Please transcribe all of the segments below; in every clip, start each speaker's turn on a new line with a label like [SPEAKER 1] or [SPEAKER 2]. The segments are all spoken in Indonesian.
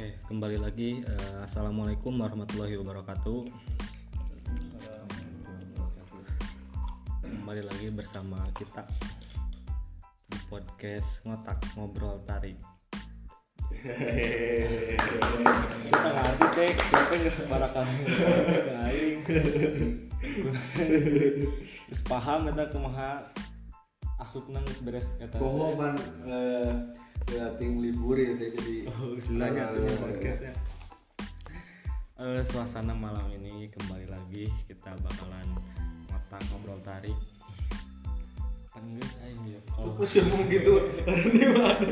[SPEAKER 1] Oke, kembali lagi. Eh, Assalamualaikum warahmatullahi wabarakatuh. Kembali lagi bersama kita di podcast ngotak ngobrol tarik. Kita ngerti cek, siapa yang keseparakan aing. Geus paham eta kumaha asupna geus beres kata.
[SPEAKER 2] Poho ban eh ya ting libur ya jadi
[SPEAKER 1] Oh, istilahnya tuh podcastnya. Eh, suasana malam ini kembali lagi kita bakalan ngotak ngobrol tarik. Penggeus aing ya. Oh,
[SPEAKER 2] Aku sih ngomong gitu. Ini mana?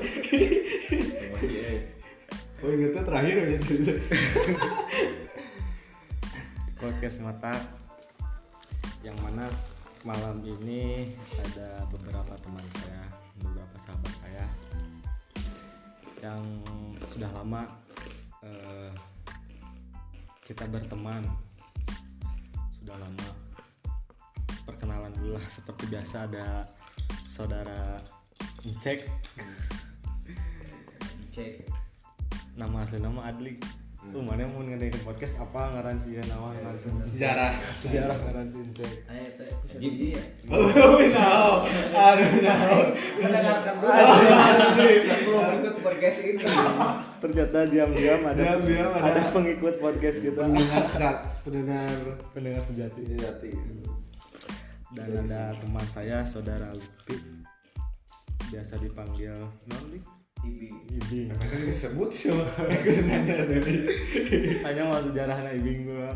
[SPEAKER 1] masih eh.
[SPEAKER 2] Oh ingetnya terakhir ya.
[SPEAKER 1] podcast ngotak yang mana malam ini ada beberapa teman saya, beberapa sahabat saya yang sudah lama eh, kita berteman, sudah lama. Perkenalan dulu lah seperti biasa ada saudara Cek
[SPEAKER 3] cek
[SPEAKER 1] nama asli nama Adli Lu mana mau ngadain podcast? Apa ngaran sih nama? Ngaran sih
[SPEAKER 2] Sejarah.
[SPEAKER 1] sejarah ngaran sih Cek.
[SPEAKER 3] Ayo teh jadi ya?
[SPEAKER 2] Oh tahu. Aduh
[SPEAKER 3] mendengarkan dulu. Sebelum ikut podcast ini.
[SPEAKER 1] Ternyata diam-diam ada
[SPEAKER 2] Diam-diam ada-
[SPEAKER 1] ada pengikut podcast kita.
[SPEAKER 2] Pendengar sesat, pendengar
[SPEAKER 1] pendengar sejati.
[SPEAKER 2] sejati.
[SPEAKER 1] dan ada teman saya saudara Lutfi. Biasa dipanggil Nondi
[SPEAKER 3] ibi.
[SPEAKER 1] Ibing
[SPEAKER 2] Kan disebut sih. Nanya dari.
[SPEAKER 1] hanya mau sejarah Ibing gua.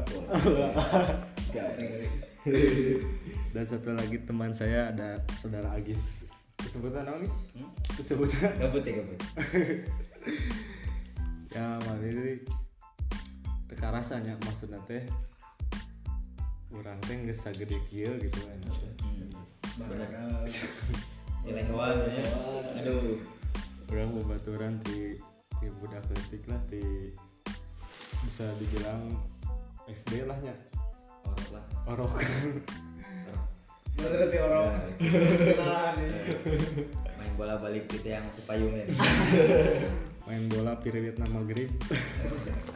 [SPEAKER 1] Dan satu lagi teman saya ada saudara Agis. Disebutnya apa nih? Disebutnya
[SPEAKER 3] gabut ya gabut.
[SPEAKER 1] Ya malah ini teka rasanya maksudnya teh orang teh nggak sagede kieu gitu kan.
[SPEAKER 3] Hewan ya. Aduh
[SPEAKER 1] orang bebaturan di di budak letik lah di bisa dibilang SD lah ya.
[SPEAKER 3] Orang lah.
[SPEAKER 1] Orok.
[SPEAKER 3] Berarti orang kenalan ya main bola balik gitu yang sepayung ya
[SPEAKER 1] main bola pirit nama grip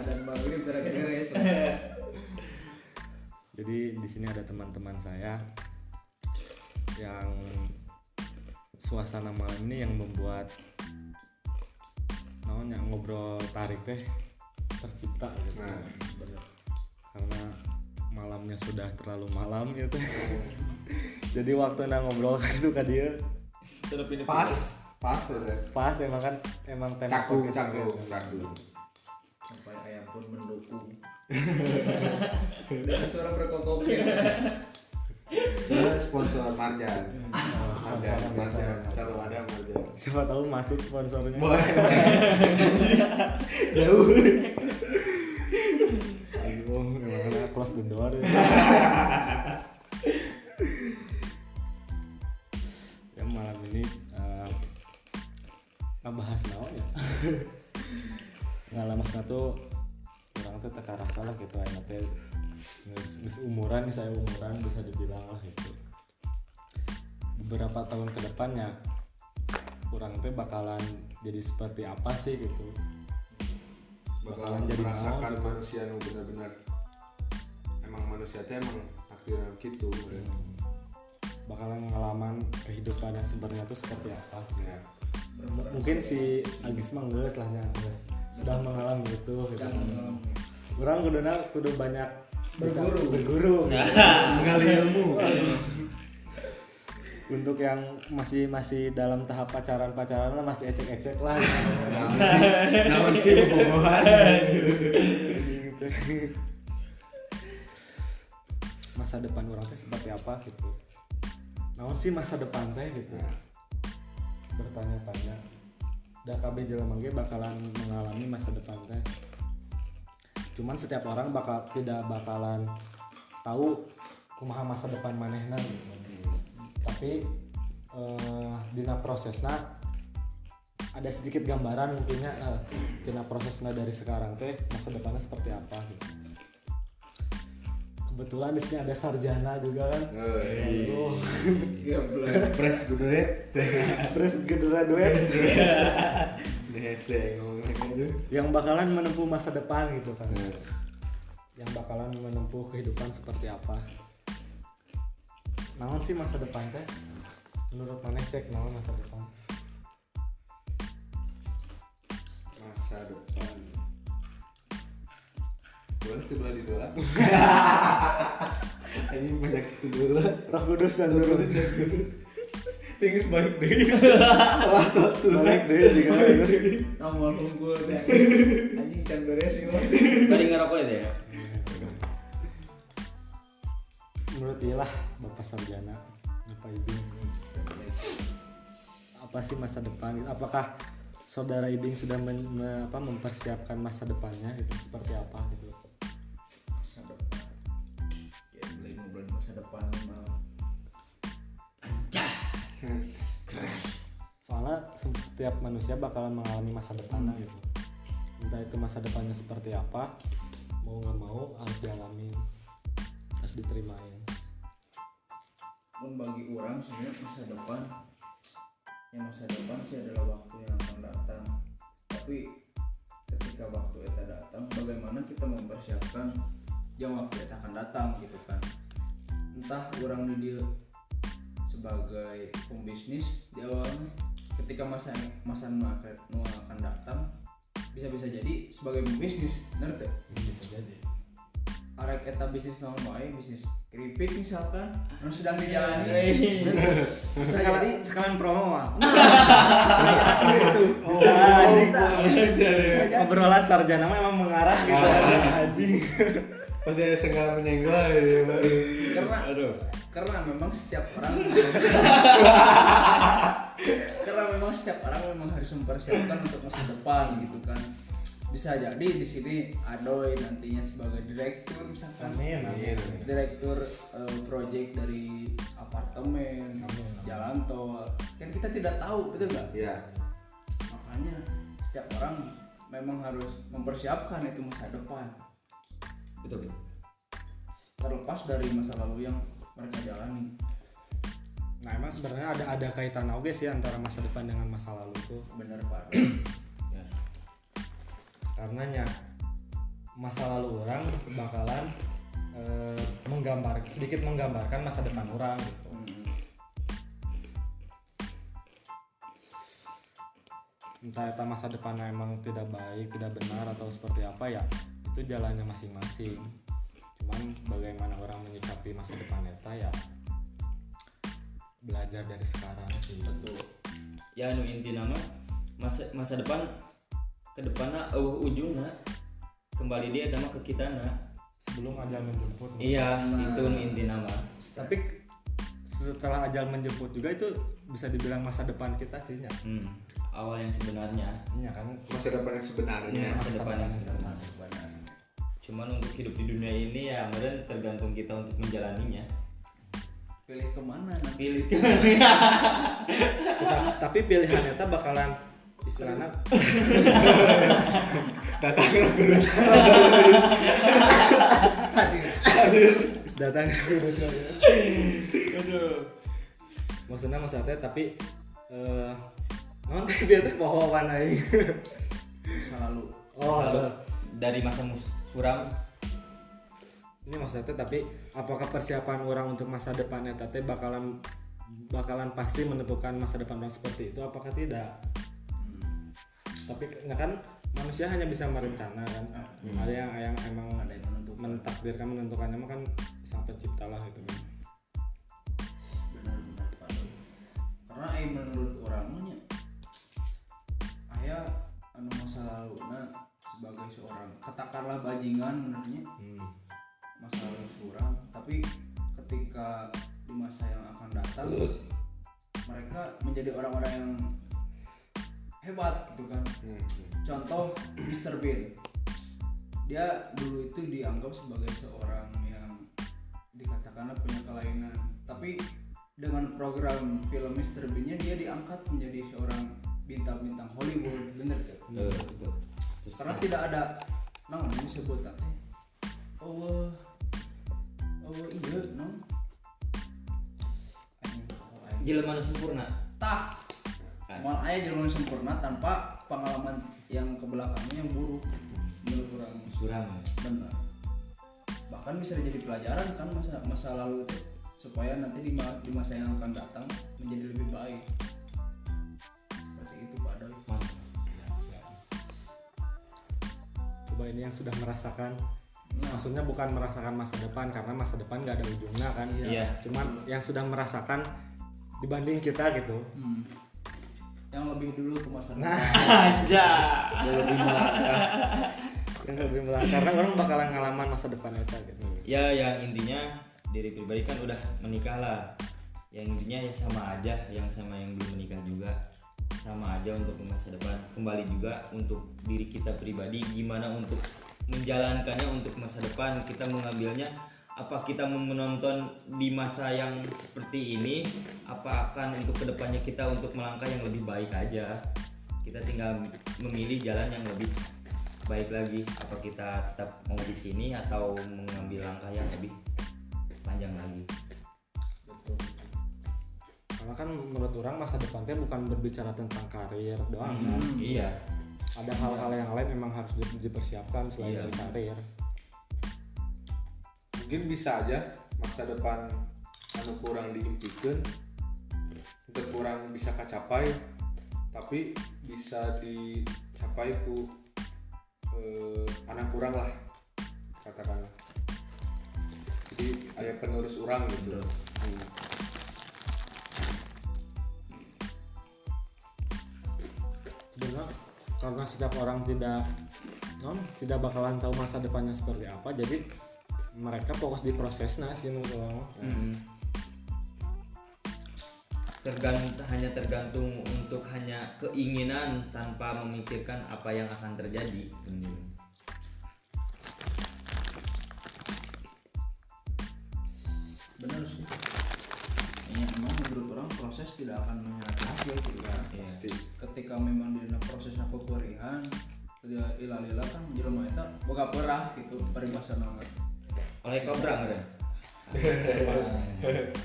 [SPEAKER 3] ada maghrib gara-gara beres
[SPEAKER 1] jadi di sini ada teman-teman saya yang suasana malam ini yang membuat namanya ngobrol tarik teh tercipta gitu
[SPEAKER 2] Nah.
[SPEAKER 1] Bener. karena malamnya sudah terlalu malam gitu jadi waktu na ngobrol itu kan dia
[SPEAKER 2] Pas, pas udah.
[SPEAKER 1] pas emang kan emang tema
[SPEAKER 2] Cakung,
[SPEAKER 1] podcast
[SPEAKER 2] cakung,
[SPEAKER 1] gitu.
[SPEAKER 2] cakung.
[SPEAKER 3] sampai ayam pun mendukung dan suara berkokoknya
[SPEAKER 2] Dia sponsor Marjan. Marjan, Marjan. Kalau ada Marjan.
[SPEAKER 1] siapa tahu masuk sponsornya
[SPEAKER 2] Boleh. Jauh.
[SPEAKER 1] Aduh, gimana close the door ya. ya malam ini eh, ngebahas naon ya ngalamasnya tuh orang tuh teka rasa lah gitu enak teh geus umuran nih saya umuran bisa dibilang lah gitu. Beberapa tahun ke depannya kurang teh bakalan jadi seperti apa sih gitu.
[SPEAKER 2] Bakalan
[SPEAKER 1] jadi
[SPEAKER 2] merasakan
[SPEAKER 1] naon, gitu.
[SPEAKER 2] manusia nu benar-benar. Emang manusia teh emang akhirnya gitu beureun.
[SPEAKER 1] bakalan ngalaman kehidupan yang sebenarnya tuh seperti apa
[SPEAKER 2] ya.
[SPEAKER 1] M- mungkin si Agis mah lah geus sudah mengalami itu gitu. orang kudu banyak
[SPEAKER 3] Berguru.
[SPEAKER 1] berguru.
[SPEAKER 2] Mengali ilmu.
[SPEAKER 1] Untuk yang masih masih dalam tahap pacaran pacaran lah masih ecek ecek lah.
[SPEAKER 2] Naon sih bobogohan
[SPEAKER 1] Gitu. masa depan orang teh seperti apa gitu. Naon sih masa depan teh gitu. Bertanya-tanya. Dah KB jelema ge bakalan mengalami masa depan teh cuman setiap orang bakal tidak bakalan tahu kumaha masa depan manehna gitu. tapi eh, dina prosesna ada sedikit gambaran mungkinnya eh, dina prosesna dari sekarang teh masa depannya seperti apa gitu. Kebetulan di sini ada sarjana juga kan. Oh.
[SPEAKER 2] Pres
[SPEAKER 1] graduate.
[SPEAKER 2] Ngomongnya gitu.
[SPEAKER 1] yang bakalan menempuh masa depan gitu kan. Yang bakalan menempuh kehidupan seperti apa. Naon sih masa depan teh? Menurut mana cek naon masa depan?
[SPEAKER 2] Masa depan. Boleh tuh belah ditolak. Ini banyak itu dulu.
[SPEAKER 1] roh kudus dan turun
[SPEAKER 2] Tinggi baik deh.
[SPEAKER 1] balik deh juga
[SPEAKER 3] Nomor unggul teh. Anjing can beres sih. Tadi ngerokok ya ya.
[SPEAKER 1] menurut dia lah bapak sarjana apa ibing apa sih masa depan apakah saudara ibing sudah men- me- apa, mempersiapkan masa depannya itu seperti apa gitu se- setiap manusia bakalan mengalami masa depannya gitu entah itu masa depannya seperti apa mau nggak mau harus dialami harus diterimain
[SPEAKER 3] Pun bagi orang sebenarnya masa depan yang masa depan sih adalah waktu yang akan datang. Tapi ketika waktu itu datang, bagaimana kita mempersiapkan yang waktu itu akan datang gitu kan? Entah orang di sebagai pembisnis di awalnya ketika masa masa nu akan, nu akan datang bisa bisa jadi sebagai pembisnis bener tuh
[SPEAKER 1] bisa jadi.
[SPEAKER 3] Arek eta bisnis naon wae bisnis keripik misalkan yang sedang dijalani. Bisa jadi
[SPEAKER 1] sekalian promo mah
[SPEAKER 3] itu.
[SPEAKER 1] Bisa
[SPEAKER 3] bisa
[SPEAKER 1] obrolan sarjana mah emang mengarah gitu. Anjing.
[SPEAKER 2] Pasti ada sengal menyenggol ya,
[SPEAKER 3] karena
[SPEAKER 2] Aduh.
[SPEAKER 3] karena memang setiap orang setiap orang memang harus mempersiapkan untuk masa depan gitu kan. Bisa jadi di sini Adoy nantinya sebagai direktur misalkan.
[SPEAKER 1] Amin amin.
[SPEAKER 3] Direktur eh, project dari apartemen
[SPEAKER 1] Amin.
[SPEAKER 3] jalan tol. Kan kita tidak tahu betul nggak?
[SPEAKER 2] Ya.
[SPEAKER 3] makanya setiap orang memang harus mempersiapkan itu masa depan.
[SPEAKER 4] Betul betul.
[SPEAKER 3] Terlepas dari masa lalu yang mereka jalani
[SPEAKER 1] nah emang sebenarnya ada ada kaitan oke sih antara masa depan dengan masa lalu tuh.
[SPEAKER 3] Bener pak.
[SPEAKER 4] Ya.
[SPEAKER 1] Karenanya masa lalu orang bakalan eh, menggambar sedikit menggambarkan masa depan orang gitu.
[SPEAKER 3] Hmm,
[SPEAKER 1] entah itu masa depannya emang tidak baik tidak benar atau seperti apa ya itu jalannya masing-masing. Cuman bagaimana orang menyikapi masa depan eta ya belajar dari sekarang sih.
[SPEAKER 3] Betul.
[SPEAKER 4] Ya anu inti nama masa masa depan ke depannya uh, ujungnya kembali dia nama ke kita
[SPEAKER 1] sebelum ajal menjemput.
[SPEAKER 4] Iya
[SPEAKER 3] Nah.
[SPEAKER 4] itu nu inti nama.
[SPEAKER 1] Tapi setelah ajal menjemput juga itu bisa dibilang masa depan kita sih ya
[SPEAKER 4] hmm, awal yang sebenarnya.
[SPEAKER 1] Iya kan?
[SPEAKER 2] Masa depan yang sebenarnya.
[SPEAKER 4] Iya, masa
[SPEAKER 1] masa
[SPEAKER 4] depan yang sebenarnya. Cuman untuk hidup di dunia ini ya kemudian tergantung kita untuk menjalaninya
[SPEAKER 3] pilih ke mana? Nanti
[SPEAKER 4] pilih
[SPEAKER 1] Kita- tapi pilihannya eta bakalan istilahnya
[SPEAKER 2] Datang
[SPEAKER 1] datang maksudnya maksudnya tapi eh non teh biar pohon aing
[SPEAKER 3] masa lalu
[SPEAKER 1] oh
[SPEAKER 4] Lalu, dari masa suram
[SPEAKER 1] ini maksudnya tapi apakah persiapan orang untuk masa depannya teh bakalan bakalan pasti menentukan masa depan orang seperti itu apakah tidak? Tapi nggak kan manusia hanya bisa merencana kan? Ada yang yang emang
[SPEAKER 3] ada yang menentukan.
[SPEAKER 1] mentakdirkan menentukannya kan sang pencipta lah gitu. Kan
[SPEAKER 3] benar-benar Pak. karena eh menurut orangnya ayah anu masa lalu nah sebagai seorang katakanlah bajingan menurutnya
[SPEAKER 1] hmm.
[SPEAKER 3] Masa lalu suram tapi ketika di masa yang akan datang mereka menjadi orang-orang yang hebat gitu kan.
[SPEAKER 2] Hmm,
[SPEAKER 3] contoh Mr. Bean. Dia dulu itu dianggap sebagai seorang yang dikatakanlah punya kelainan. Tapi dengan program film Mr. Bean nya dia diangkat menjadi seorang bintang-bintang Hollywood. Bener tuh
[SPEAKER 4] betul betul. Terus,
[SPEAKER 3] karena tidak ada disebut teh oh oh iya non
[SPEAKER 4] jelema nu sempurna.
[SPEAKER 3] Tah. Mal ayah jelema sempurna tanpa pengalaman yang ke belakangnya yang buruk. Menurut orang
[SPEAKER 4] suram
[SPEAKER 3] benar. Bahkan bisa jadi pelajaran kan masa masa lalu itu. Supaya nanti di, ma- di masa yang akan datang menjadi lebih baik. Seperti itu Pak Doi
[SPEAKER 1] coba ini yang sudah merasakan
[SPEAKER 3] nah
[SPEAKER 1] maksudnya bukan merasakan masa depan karena masa depan nggak ada ujungnya kan.
[SPEAKER 4] Iya.
[SPEAKER 1] cuman yang sudah merasakan dibanding kita gitu.
[SPEAKER 3] Hmm, yang lebih dulu ke masa
[SPEAKER 1] Nah.
[SPEAKER 3] depan
[SPEAKER 4] aja.
[SPEAKER 1] Yang lebih melangkah. Yang lebih melangkah. Karena orang bakalan ngalaman masa depan itu gitu.
[SPEAKER 4] Ya yang intinya diri pribadi kan udah menikah lah. Yang intinya ya sama aja yang sama yang belum menikah juga. Sama aja untuk masa depan. Kembali juga untuk diri kita pribadi gimana untuk menjalankannya untuk masa depan. Kita mengambilnya apa kita mau menonton di masa yang seperti ini apa akan untuk ke depannya kita untuk melangkah yang lebih baik aja. Kita tinggal memilih jalan yang lebih baik lagi. Apa kita tetap mau di sini atau mengambil langkah yang lebih panjang lagi?
[SPEAKER 3] Betul.
[SPEAKER 1] karena kan menurut orang masa depannya bukan berbicara tentang karir doang kan?
[SPEAKER 3] Hmm.
[SPEAKER 4] iya
[SPEAKER 1] ada hal-hal yang lain memang harus di- dipersiapkan selain
[SPEAKER 4] Iya.
[SPEAKER 1] dari karir
[SPEAKER 2] mungkin bisa aja masa depan anu kurang diimpikan untuk kurang bisa kacapai tapi bisa dicapai ku eh, anak kurang lah katakanlah jadi ayah penerus orang gitu
[SPEAKER 4] Terus.
[SPEAKER 2] Hmm.
[SPEAKER 1] Karena setiap orang tidak non tidak bakalan tahu masa depannya seperti apa jadi mereka fokus di prosesnya sih menurut orang
[SPEAKER 4] Mm. Tergant- hanya tergantung untuk hanya keinginan tanpa memikirkan apa yang akan terjadi
[SPEAKER 3] benar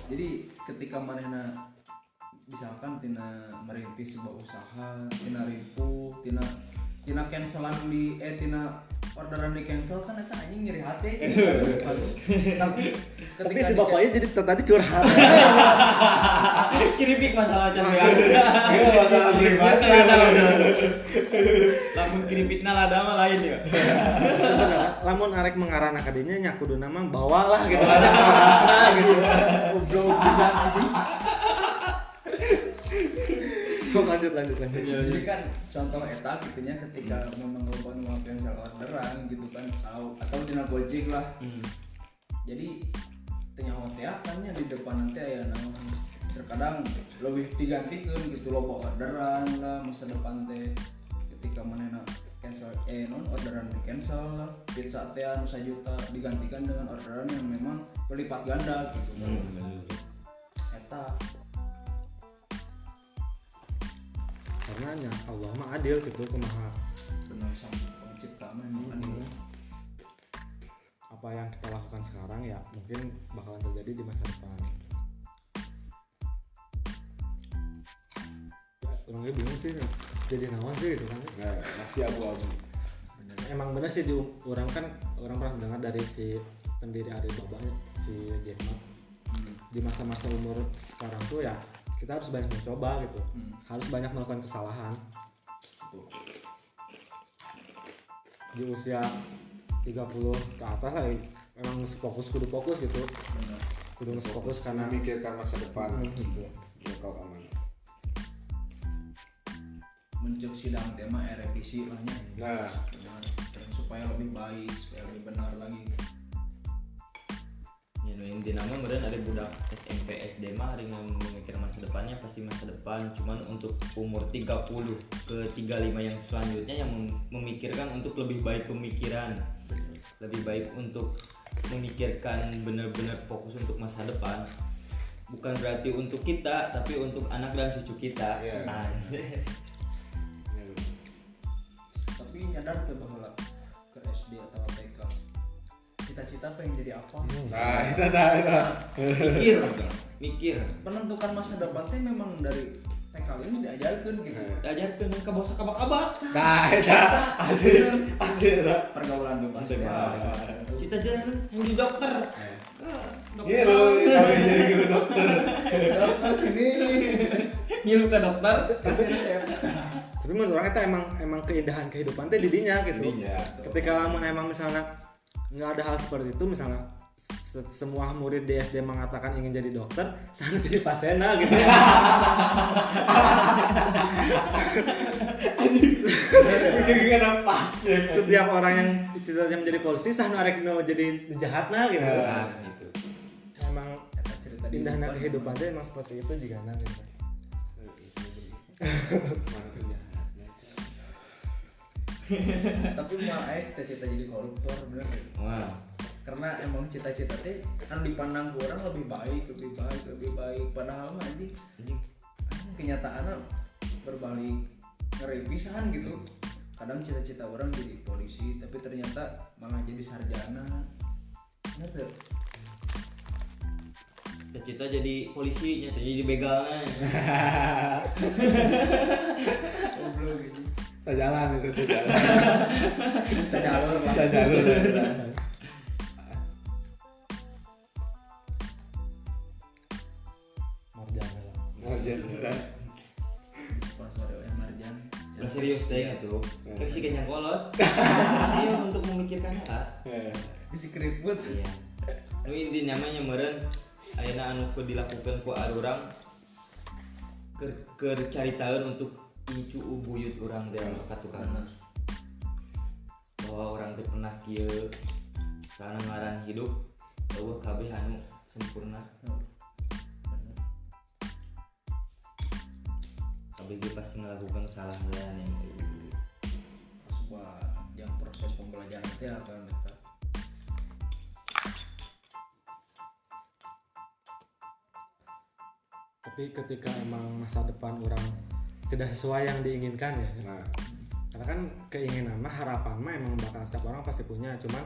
[SPEAKER 3] jadi ketika manehna misalkan tina merintis sebuah usaha tina ripuh tina tina cancelan di eh tina orderan di cancel kan eta anjing nyeri hati gitu. tapi
[SPEAKER 1] tapi si bapaknya jadi tadi curhat.
[SPEAKER 4] Kiripik masalah can
[SPEAKER 2] Iya, masalah pribadi.
[SPEAKER 4] lamun kiripikna lada mah lain ya.
[SPEAKER 1] Lamun arek mengarana kadinya nya kudu nama bawa lah gitu. Aja gitu. Goblok bisa Kok lanjut lanjut lanjut.
[SPEAKER 3] Jadi kan contoh eta gitunya ketika loba nu cancel orderan gitu kan atau atau dina gojek lah.
[SPEAKER 4] Hmm.
[SPEAKER 3] jadi tanya teh kan ya di depan nanti aya naon terkadang lebih digantikan gitu loba orderan lah masa depan teh ketika manehna cancel eh non orderan di cancel lah. Pizza teh anu juta digantikan dengan orderan yang memang berlipat ganda gitu
[SPEAKER 4] Hmm,
[SPEAKER 1] karena Allah mah adil gitu kumaha
[SPEAKER 3] benar sang pencipta
[SPEAKER 1] apa yang kita lakukan sekarang ya mungkin bakalan terjadi di masa depan. Ya, orangnya bingung sih jadi nawan sih gitu kan.
[SPEAKER 2] Nah, masih abu-abu.
[SPEAKER 1] Emang bener sih di orang kan orang pernah dengar dari si pendiri Alibaba si Jack Ma.
[SPEAKER 3] Hmm.
[SPEAKER 1] di masa-masa umur sekarang tuh ya kita harus banyak mencoba gitu.
[SPEAKER 3] Hmm.
[SPEAKER 1] harus banyak melakukan kesalahan.
[SPEAKER 3] Tuh.
[SPEAKER 1] di usia 30 ke atas lah emang fokus kudu fokus gitu.
[SPEAKER 3] Benar.
[SPEAKER 1] Kudu mesti fokus karena
[SPEAKER 2] memikirkan masa depan
[SPEAKER 1] Hmm, gitu.
[SPEAKER 2] lokal aman.
[SPEAKER 3] Mencek sidang tema eh, revisi lah
[SPEAKER 2] nah.
[SPEAKER 3] Supaya lebih baik supaya lebih benar lagi
[SPEAKER 4] Ya, nu inti nama kemudian ada budak SMP SD mah hari memikir masa depannya pasti masa depan. Cuman untuk umur 30 ke 35 yang selanjutnya yang mem- memikirkan untuk lebih baik pemikiran. Lebih baik untuk memikirkan benar-benar fokus untuk masa depan. Bukan berarti untuk kita tapi untuk anak dan cucu kita.
[SPEAKER 2] Iya.
[SPEAKER 4] Anjir.
[SPEAKER 2] Ya,
[SPEAKER 3] tapi nyadar tuh bahwa cita-cita pengen jadi apa?
[SPEAKER 2] Nah itu dah itu
[SPEAKER 4] mikir. Mikir.
[SPEAKER 3] Menentukan masa depan teh memang dari TKW ini diajarkan gitu.
[SPEAKER 4] Ajarkan ke bawah kabak-kabak.
[SPEAKER 2] Nah eta asli asli eta
[SPEAKER 3] pergaulan bebas
[SPEAKER 4] Bebas.
[SPEAKER 3] ya.
[SPEAKER 4] cita jangan yang di dokter. Ah, dokter
[SPEAKER 2] gitu kami jadi guru dokter.
[SPEAKER 3] Dokter sini. Ngilu ke dokter. Kasih resep.
[SPEAKER 1] Tapi menurut orang itu emang emang keindahan kehidupan teh di dinya gitu.
[SPEAKER 2] Dinya.
[SPEAKER 1] ketika lamun emang misalnya nggak ada hal seperti itu. Misalnya se- semua murid di SD mengatakan ingin jadi dokter sana jadi pasena gitu. Setiap orang yang cita-cita menjadi polisi sana arek mau jadi jahat nah gitu.
[SPEAKER 4] Nah gitu.
[SPEAKER 1] Emang indahnya kehidupan teh emang seperti itu juga nah gitu.
[SPEAKER 3] tapi mau aja cita-cita jadi koruptor bener
[SPEAKER 4] wah.
[SPEAKER 3] Karena emang cita-cita teh kan dipandang orang lebih baik lebih baik lebih baik. Padahal mah anjing kenyataannya berbalik ngeri pisan gitu. Kadang cita-cita orang jadi polisi tapi ternyata malah jadi sarjana. Bener
[SPEAKER 4] cita-cita jadi polisi nyata jadi
[SPEAKER 3] goblok gitu
[SPEAKER 2] sejalan itu sejalan
[SPEAKER 3] sejalur lah
[SPEAKER 2] sejalur
[SPEAKER 1] Marjana lah
[SPEAKER 2] mau jadi
[SPEAKER 3] disponsori oleh Marjan.
[SPEAKER 4] Udah serius deh nggak tuh. Kayak si kenyang kolot. Iya untuk memikirkan hal
[SPEAKER 3] bisa keribut
[SPEAKER 4] iya. Nu intinya mah meren ayeuna anu ku dilakukan ku orang ke ke cari tahu untuk incu ubuyut orang teh anu katukana bahwa orang teh pernah kieu sana ngaran hidup bahwa kabeh anu sempurna. Ge pasti ngelakukan kesalahan. Yang
[SPEAKER 3] sebuah yang proses pembelajaran itu akan dekat
[SPEAKER 1] tapi ketika emang masa depan orang tidak sesuai yang diinginkan ya.
[SPEAKER 2] Nah.
[SPEAKER 1] Karena kan keinginan mah harapan mah emang bakal setiap orang pasti punya. Cuman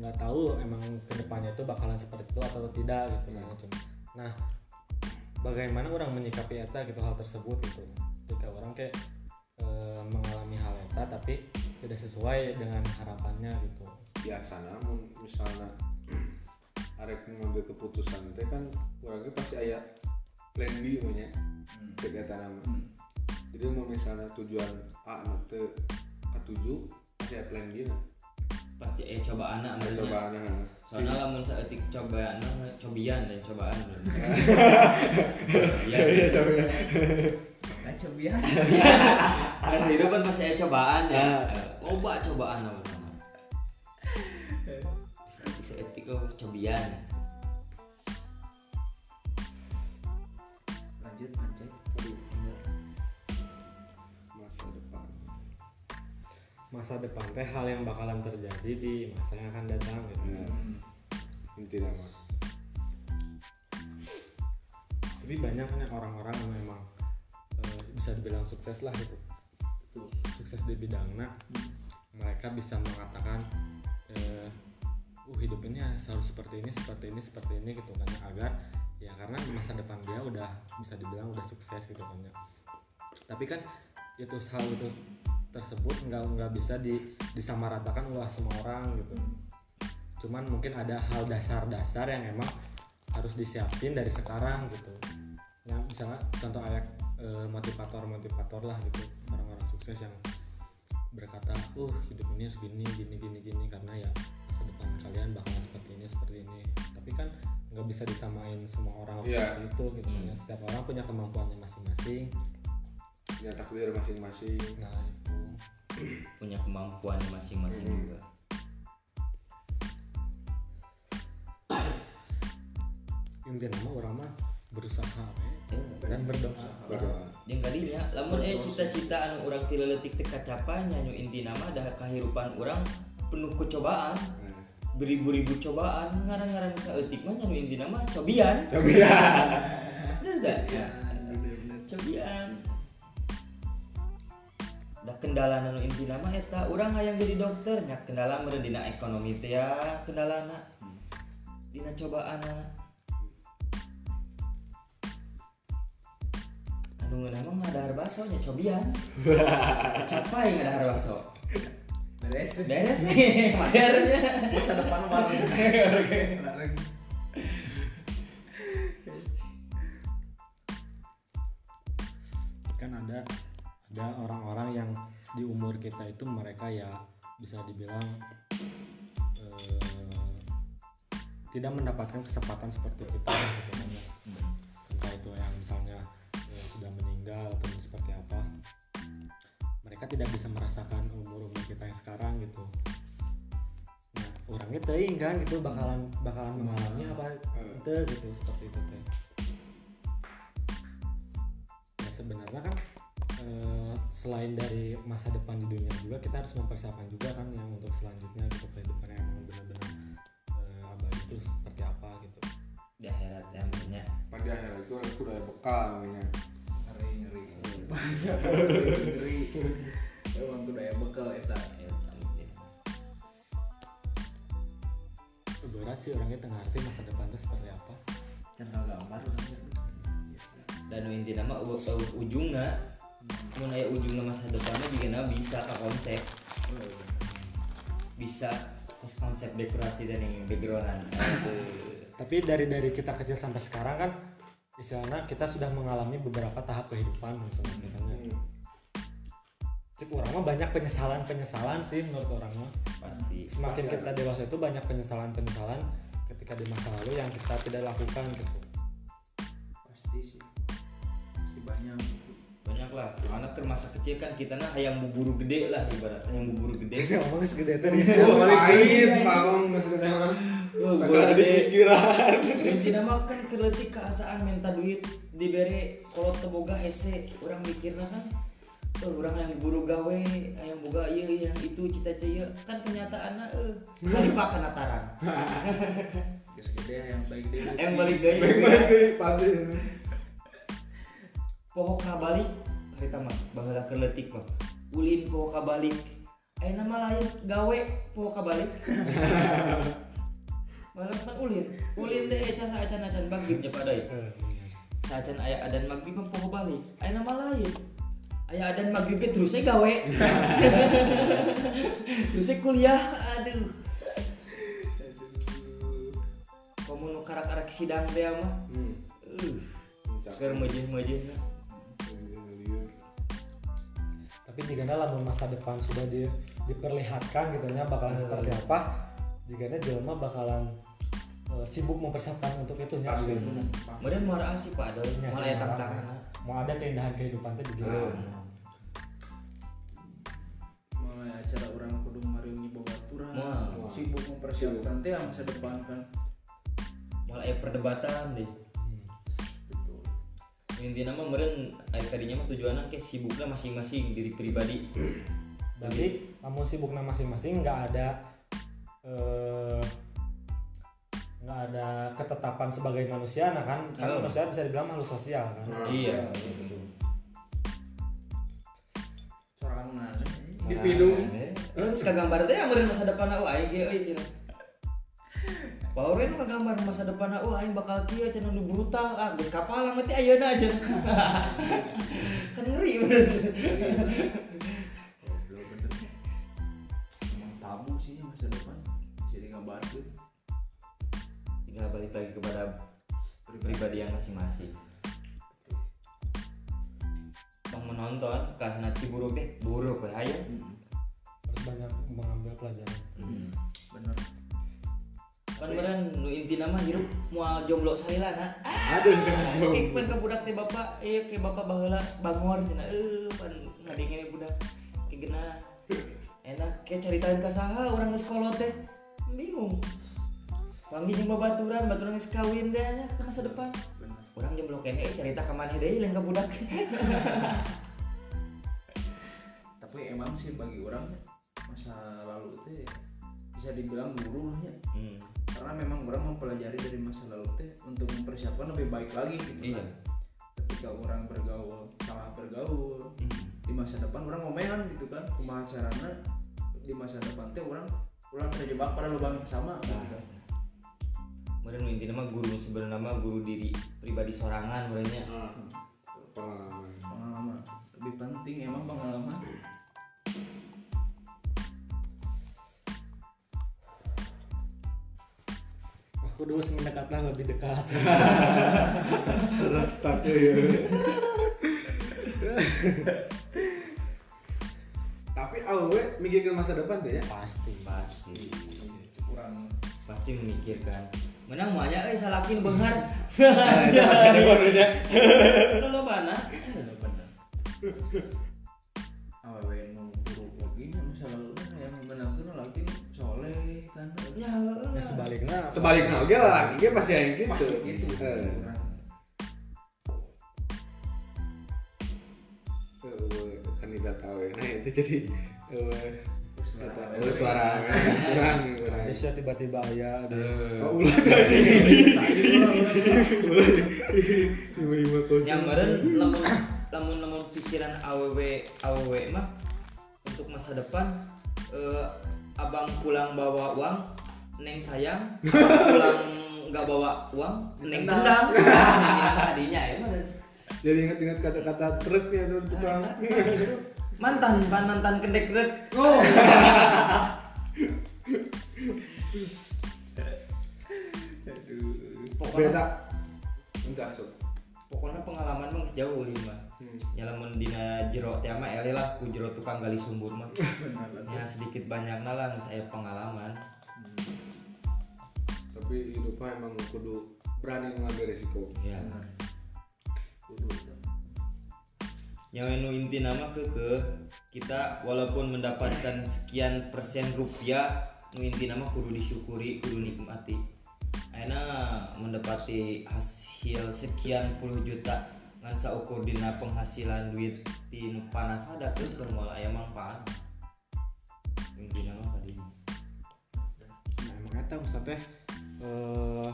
[SPEAKER 1] nggak tahu emang ke depannya itu bakalan seperti itu atau tidak gitu kan. Cuma nah bagaimana orang menyikapi eta gitu hal tersebut gitu. Ketika orang kayak eh, mengalami hal eta tapi tidak sesuai dengan harapannya gitu.
[SPEAKER 2] Biasa namun misalnya arek mengambil keputusan teh kan orangnya pasti aya plan B punya
[SPEAKER 3] Hmm.
[SPEAKER 2] kegiatan nama
[SPEAKER 3] Hmm.
[SPEAKER 2] jadi mau misalnya tujuan A nanti ketujuh pasti aya plan B nah
[SPEAKER 4] pasti eh cobaan anak
[SPEAKER 2] coba nah
[SPEAKER 4] soalnya lamun saeutik cobaan cobian dan cobaan
[SPEAKER 2] iya
[SPEAKER 4] Iya,
[SPEAKER 2] coba
[SPEAKER 3] Nah, cobian
[SPEAKER 4] kan hidup kan pasti ada cobaan ya.
[SPEAKER 2] Ah.
[SPEAKER 4] Eh, Loba cobaan. Seetik seetik oh cobian.
[SPEAKER 2] Masa depan
[SPEAKER 1] teh hal yang bakalan terjadi di masa yang akan datang gitu.
[SPEAKER 2] Nah,
[SPEAKER 3] Hmm.
[SPEAKER 2] inti nama
[SPEAKER 1] tapi banyaknya orang-orang yang memang eh, bisa dibilang sukses lah gitu.
[SPEAKER 3] Betul.
[SPEAKER 1] sukses di bidangnya. Mereka bisa mengatakan eh, uh hidup ini harus seperti ini seperti ini seperti ini gitu kan agar ya karena masa depan dia udah bisa dibilang udah sukses gitu kan ya. Tapi kan itu hal itu tersebut nggak nggak bisa di disamaratakan oleh semua orang gitu. Cuman mungkin ada hal dasar-dasar yang emang harus disiapin dari sekarang gitu. Ya misalnya contoh ayat motivator motivator lah gitu. Orang-orang sukses yang berkata uh hidup ini harus gini gini gini gini karena ya masa depan kalian bakal seperti ini seperti ini. Tapi kan nggak bisa disamain semua orang
[SPEAKER 2] Iya.
[SPEAKER 1] seperti itu gitu.
[SPEAKER 4] Hmm.
[SPEAKER 1] Ya, setiap orang punya kemampuannya masing-masing.
[SPEAKER 2] Punya takdir masing-masing.
[SPEAKER 1] Nah
[SPEAKER 4] Punya kemampuan masing-masing
[SPEAKER 2] Hmm.
[SPEAKER 4] juga.
[SPEAKER 1] intinya mah orang mah berusaha
[SPEAKER 4] Eh,
[SPEAKER 1] dan berdoa.
[SPEAKER 2] Berdoa.
[SPEAKER 4] Jeung kadinya lamun eh cita-cita anu urang ti leutik teh kacapai nya nyu intina mah dah kahirupan urang penuh kecobaan.
[SPEAKER 2] Nah,
[SPEAKER 4] beribu-ribu cobaan ngarang-ngarang saeutik mah nya nu intina mah cobian.
[SPEAKER 2] Coba ya
[SPEAKER 4] bener gak? cobian kendala anu intina mah eta urang hayang jadi dokter nya kendala meureun dina ekonomi teh ya kendalana dina cobaan nunggu emang nggak ada baso nya cobian. Capai nggak ada baso
[SPEAKER 3] beres.
[SPEAKER 4] Beres nih madarnya
[SPEAKER 3] masa depan malah
[SPEAKER 1] kan ada ada orang-orang yang di umur kita itu mereka ya bisa dibilang eh, tidak mendapatkan kesempatan seperti kita gitu kan ya. entah itu yang misalnya eh, sudah meninggal atau seperti apa. Mereka tidak bisa merasakan umur umur kita yang sekarang gitu. Nah orangnya teing kan gitu bakalan bakalan mengalami apa itu gitu seperti itu teh. Ya sebenarnya kan selain dari masa depan di dunia juga kita harus mempersiapkan juga kan yang untuk selanjutnya gitu kehidupan yang emang benar-benar eh, abadi itu seperti apa gitu.
[SPEAKER 4] Di akhirat ya maksudnya.
[SPEAKER 2] Pada akhir itu aku udah bekal ya
[SPEAKER 3] ngeri ngeri. Bahasa ngeri. Emang budaya bekal eta.
[SPEAKER 4] Ya,
[SPEAKER 1] berat sih orangnya tengah arti masa depan itu seperti apa.
[SPEAKER 3] Channel gambar
[SPEAKER 4] dan inti nama ujungnya mun aya ujungnya masa depannya juga bisa ke konsep. Bisa kos konsep dekorasi dan yang backgroundan.
[SPEAKER 1] Tapi dari dari kita kecil sampai sekarang kan istilahnya kita sudah mengalami beberapa tahap kehidupan misalnya ya. Cik orang mah banyak penyesalan penyesalan sih menurut orang mah.
[SPEAKER 4] Pasti
[SPEAKER 1] semakin kita dewasa itu banyak penyesalan penyesalan ketika di masa lalu yang kita tidak lakukan gitu.
[SPEAKER 3] Pasti sih. Pasti banyak
[SPEAKER 4] lah. Soalnya kan masa kecil kan kita nah hayang buburu gede lah ibarat. Hayang buburu gede.
[SPEAKER 1] Ngomong segede tadi.
[SPEAKER 2] Oh pahit pahong di
[SPEAKER 4] gede.
[SPEAKER 2] pikiran
[SPEAKER 4] inti nama kan keletik keasaan minta duit diberi kalau teboga hese. Orang mikirnya kan. Oh, orang yang buru gawe yang boga iya yang itu cita-cita ieu. kan kenyataannya eh. Kali pakan nataran
[SPEAKER 3] geus gede. Yang baik deh
[SPEAKER 4] yang balik deui
[SPEAKER 2] baik-baik pasti.
[SPEAKER 4] Poho kabalik harita mah baheula keletik mah ulin poho kabalik aya nama lain gawe poho kabalik malah kan ulin ulin teh ecan acan acan bagib nya pada Sajan aya adan maghrib mah poho balik. Aya nama lain. Aya adan maghrib ge terus saya gawe. terus saya kuliah. Aduh. Kamu nu karak-karak sidang teh mah.
[SPEAKER 2] hmm.
[SPEAKER 4] Uh, meujeun-meujeun.
[SPEAKER 1] Tapi jika lamun masa depan sudah di, diperlihatkan gitu nya bakalan seperti apa jika jelema bakalan eh, sibuk mempersiapkan untuk itu nya
[SPEAKER 2] Pasti.
[SPEAKER 1] gitu.
[SPEAKER 4] Kemudian mau asih Pak Adoy,
[SPEAKER 1] Nya
[SPEAKER 4] malah ya
[SPEAKER 1] sekarang.
[SPEAKER 4] tantangan.
[SPEAKER 1] mau ada keindahan kehidupan teh di
[SPEAKER 2] Ah.
[SPEAKER 3] mulai acara orang kudu mariungi babaturan
[SPEAKER 4] Wah.
[SPEAKER 3] sibuk mempersiapkan teh masa depan kan
[SPEAKER 4] aya perdebatan deh.
[SPEAKER 3] Gitu
[SPEAKER 4] Intinya mah meureun aya tadinya mah tujuanna ke sibuknya masing-masing diri pribadi.
[SPEAKER 1] Berarti namun sibuknya masing-masing nggak ada eh, nggak ada ketetapan sebagai manusia nah kan kan
[SPEAKER 4] Oh.
[SPEAKER 1] manusia bisa dibilang makhluk sosial kan
[SPEAKER 4] Iya.
[SPEAKER 3] sorangan
[SPEAKER 2] Dipidung.
[SPEAKER 4] Eh, geus kagambar teh amun masa depan aku aing kieu Paureun nu kagambar masa depan aku aing bakal kieu cenah nu brutal ah geus kapalang mah teh ayeuna aja. kan ngeri bener.
[SPEAKER 3] Goblok bener emang tabu sih masa depan jadi ngabar tuh
[SPEAKER 4] Tinggal balik lagi kepada pribadi yang masing-masing. Tong menonton kasana ci buruk deh, buruk we ayo.
[SPEAKER 1] harus banyak mengambil pelajaran
[SPEAKER 3] bener
[SPEAKER 4] Pan meureun nu inti nama hirup moal jomblo salilana.
[SPEAKER 2] aduh
[SPEAKER 4] Ik pan ka budak teh bapak, ieu ke bapak baheula bangor cenah. Eh pan ngadengin budak ke gena. Enak ke caritain ka saha urang geus kolot teh. Bingung. Panggil jeung babaturan, baturan geus kawin deh nya ke masa depan. Urang jomblo kene eh, cerita ka maneh deui lain ka budak.
[SPEAKER 3] tapi emang sih bagi orang masa lalu teh bisa dibilang guru lah ya
[SPEAKER 4] Hmm.
[SPEAKER 3] Karena memang orang mempelajari dari masa lalu teh untuk mempersiapkan lebih baik lagi gitu
[SPEAKER 4] Iya.
[SPEAKER 3] kan ketika orang bergaul salah bergaul
[SPEAKER 4] Hmm.
[SPEAKER 3] di masa depan orang ngomean gitu kan kumaha carana di masa depan teh orang orang terjebak pada lubang yang sama gitu kan
[SPEAKER 4] Kemudian intinya mah guru sebenarnya mah guru diri pribadi sorangan merenya.
[SPEAKER 2] pengalaman
[SPEAKER 3] pengalaman lebih penting emang pengalaman
[SPEAKER 1] aku dulu mendekatnya lebih dekat
[SPEAKER 2] Rastak ya. Tapi awewe mikirkan masa depan tuh ya.
[SPEAKER 1] pasti
[SPEAKER 4] pasti
[SPEAKER 3] kurang
[SPEAKER 4] pasti memikirkan menang banyak eh salakin benghar
[SPEAKER 2] Nah, aja.
[SPEAKER 4] lo mana
[SPEAKER 1] sebaliknya
[SPEAKER 2] Sebaliknya oke lah, dia pasti yang gitu.
[SPEAKER 3] pasti gitu
[SPEAKER 2] Eh, awewe, kan tidak tahu ya. Nah itu jadi awewe,
[SPEAKER 3] Suara
[SPEAKER 2] suara kurang kurang.
[SPEAKER 1] Bisa tiba-tiba ya ada
[SPEAKER 2] Oh, ulah tadi. Tiba-tiba kau
[SPEAKER 4] yang meren lamun lamun lamun pikiran aww aww mah untuk masa depan eh, abang pulang bawa uang neng sayang pulang nggak bawa uang neng tendang nah, tadinya ya
[SPEAKER 2] Jadi ingat-ingat kata-kata truknya tuh tukang.
[SPEAKER 4] mantan mantan kendek rek
[SPEAKER 2] Oh.
[SPEAKER 4] pokoknya
[SPEAKER 2] Beda. Enggak, sob.
[SPEAKER 4] pokoknya pengalaman mah jauh lima
[SPEAKER 2] Hmm.
[SPEAKER 4] ya lamun dina jero teh mah ele lah ku jero tukang gali sumur mah ya sedikit banyak lah geus aya pengalaman
[SPEAKER 2] Tapi hidupnya emang kudu berani mengambil resiko.
[SPEAKER 4] ya
[SPEAKER 3] kudu.
[SPEAKER 4] Yang anu inti nama ke ke kita walaupun mendapatkan sekian persen rupiah nu inti nama kudu disyukuri kudu nikmati. Aina mendapati hasil sekian puluh juta ngan saukur dina penghasilan duit di nu panas ada tuh ke moal aya manfaat inti nama tadi
[SPEAKER 1] Nah, emang Ustaz teh eh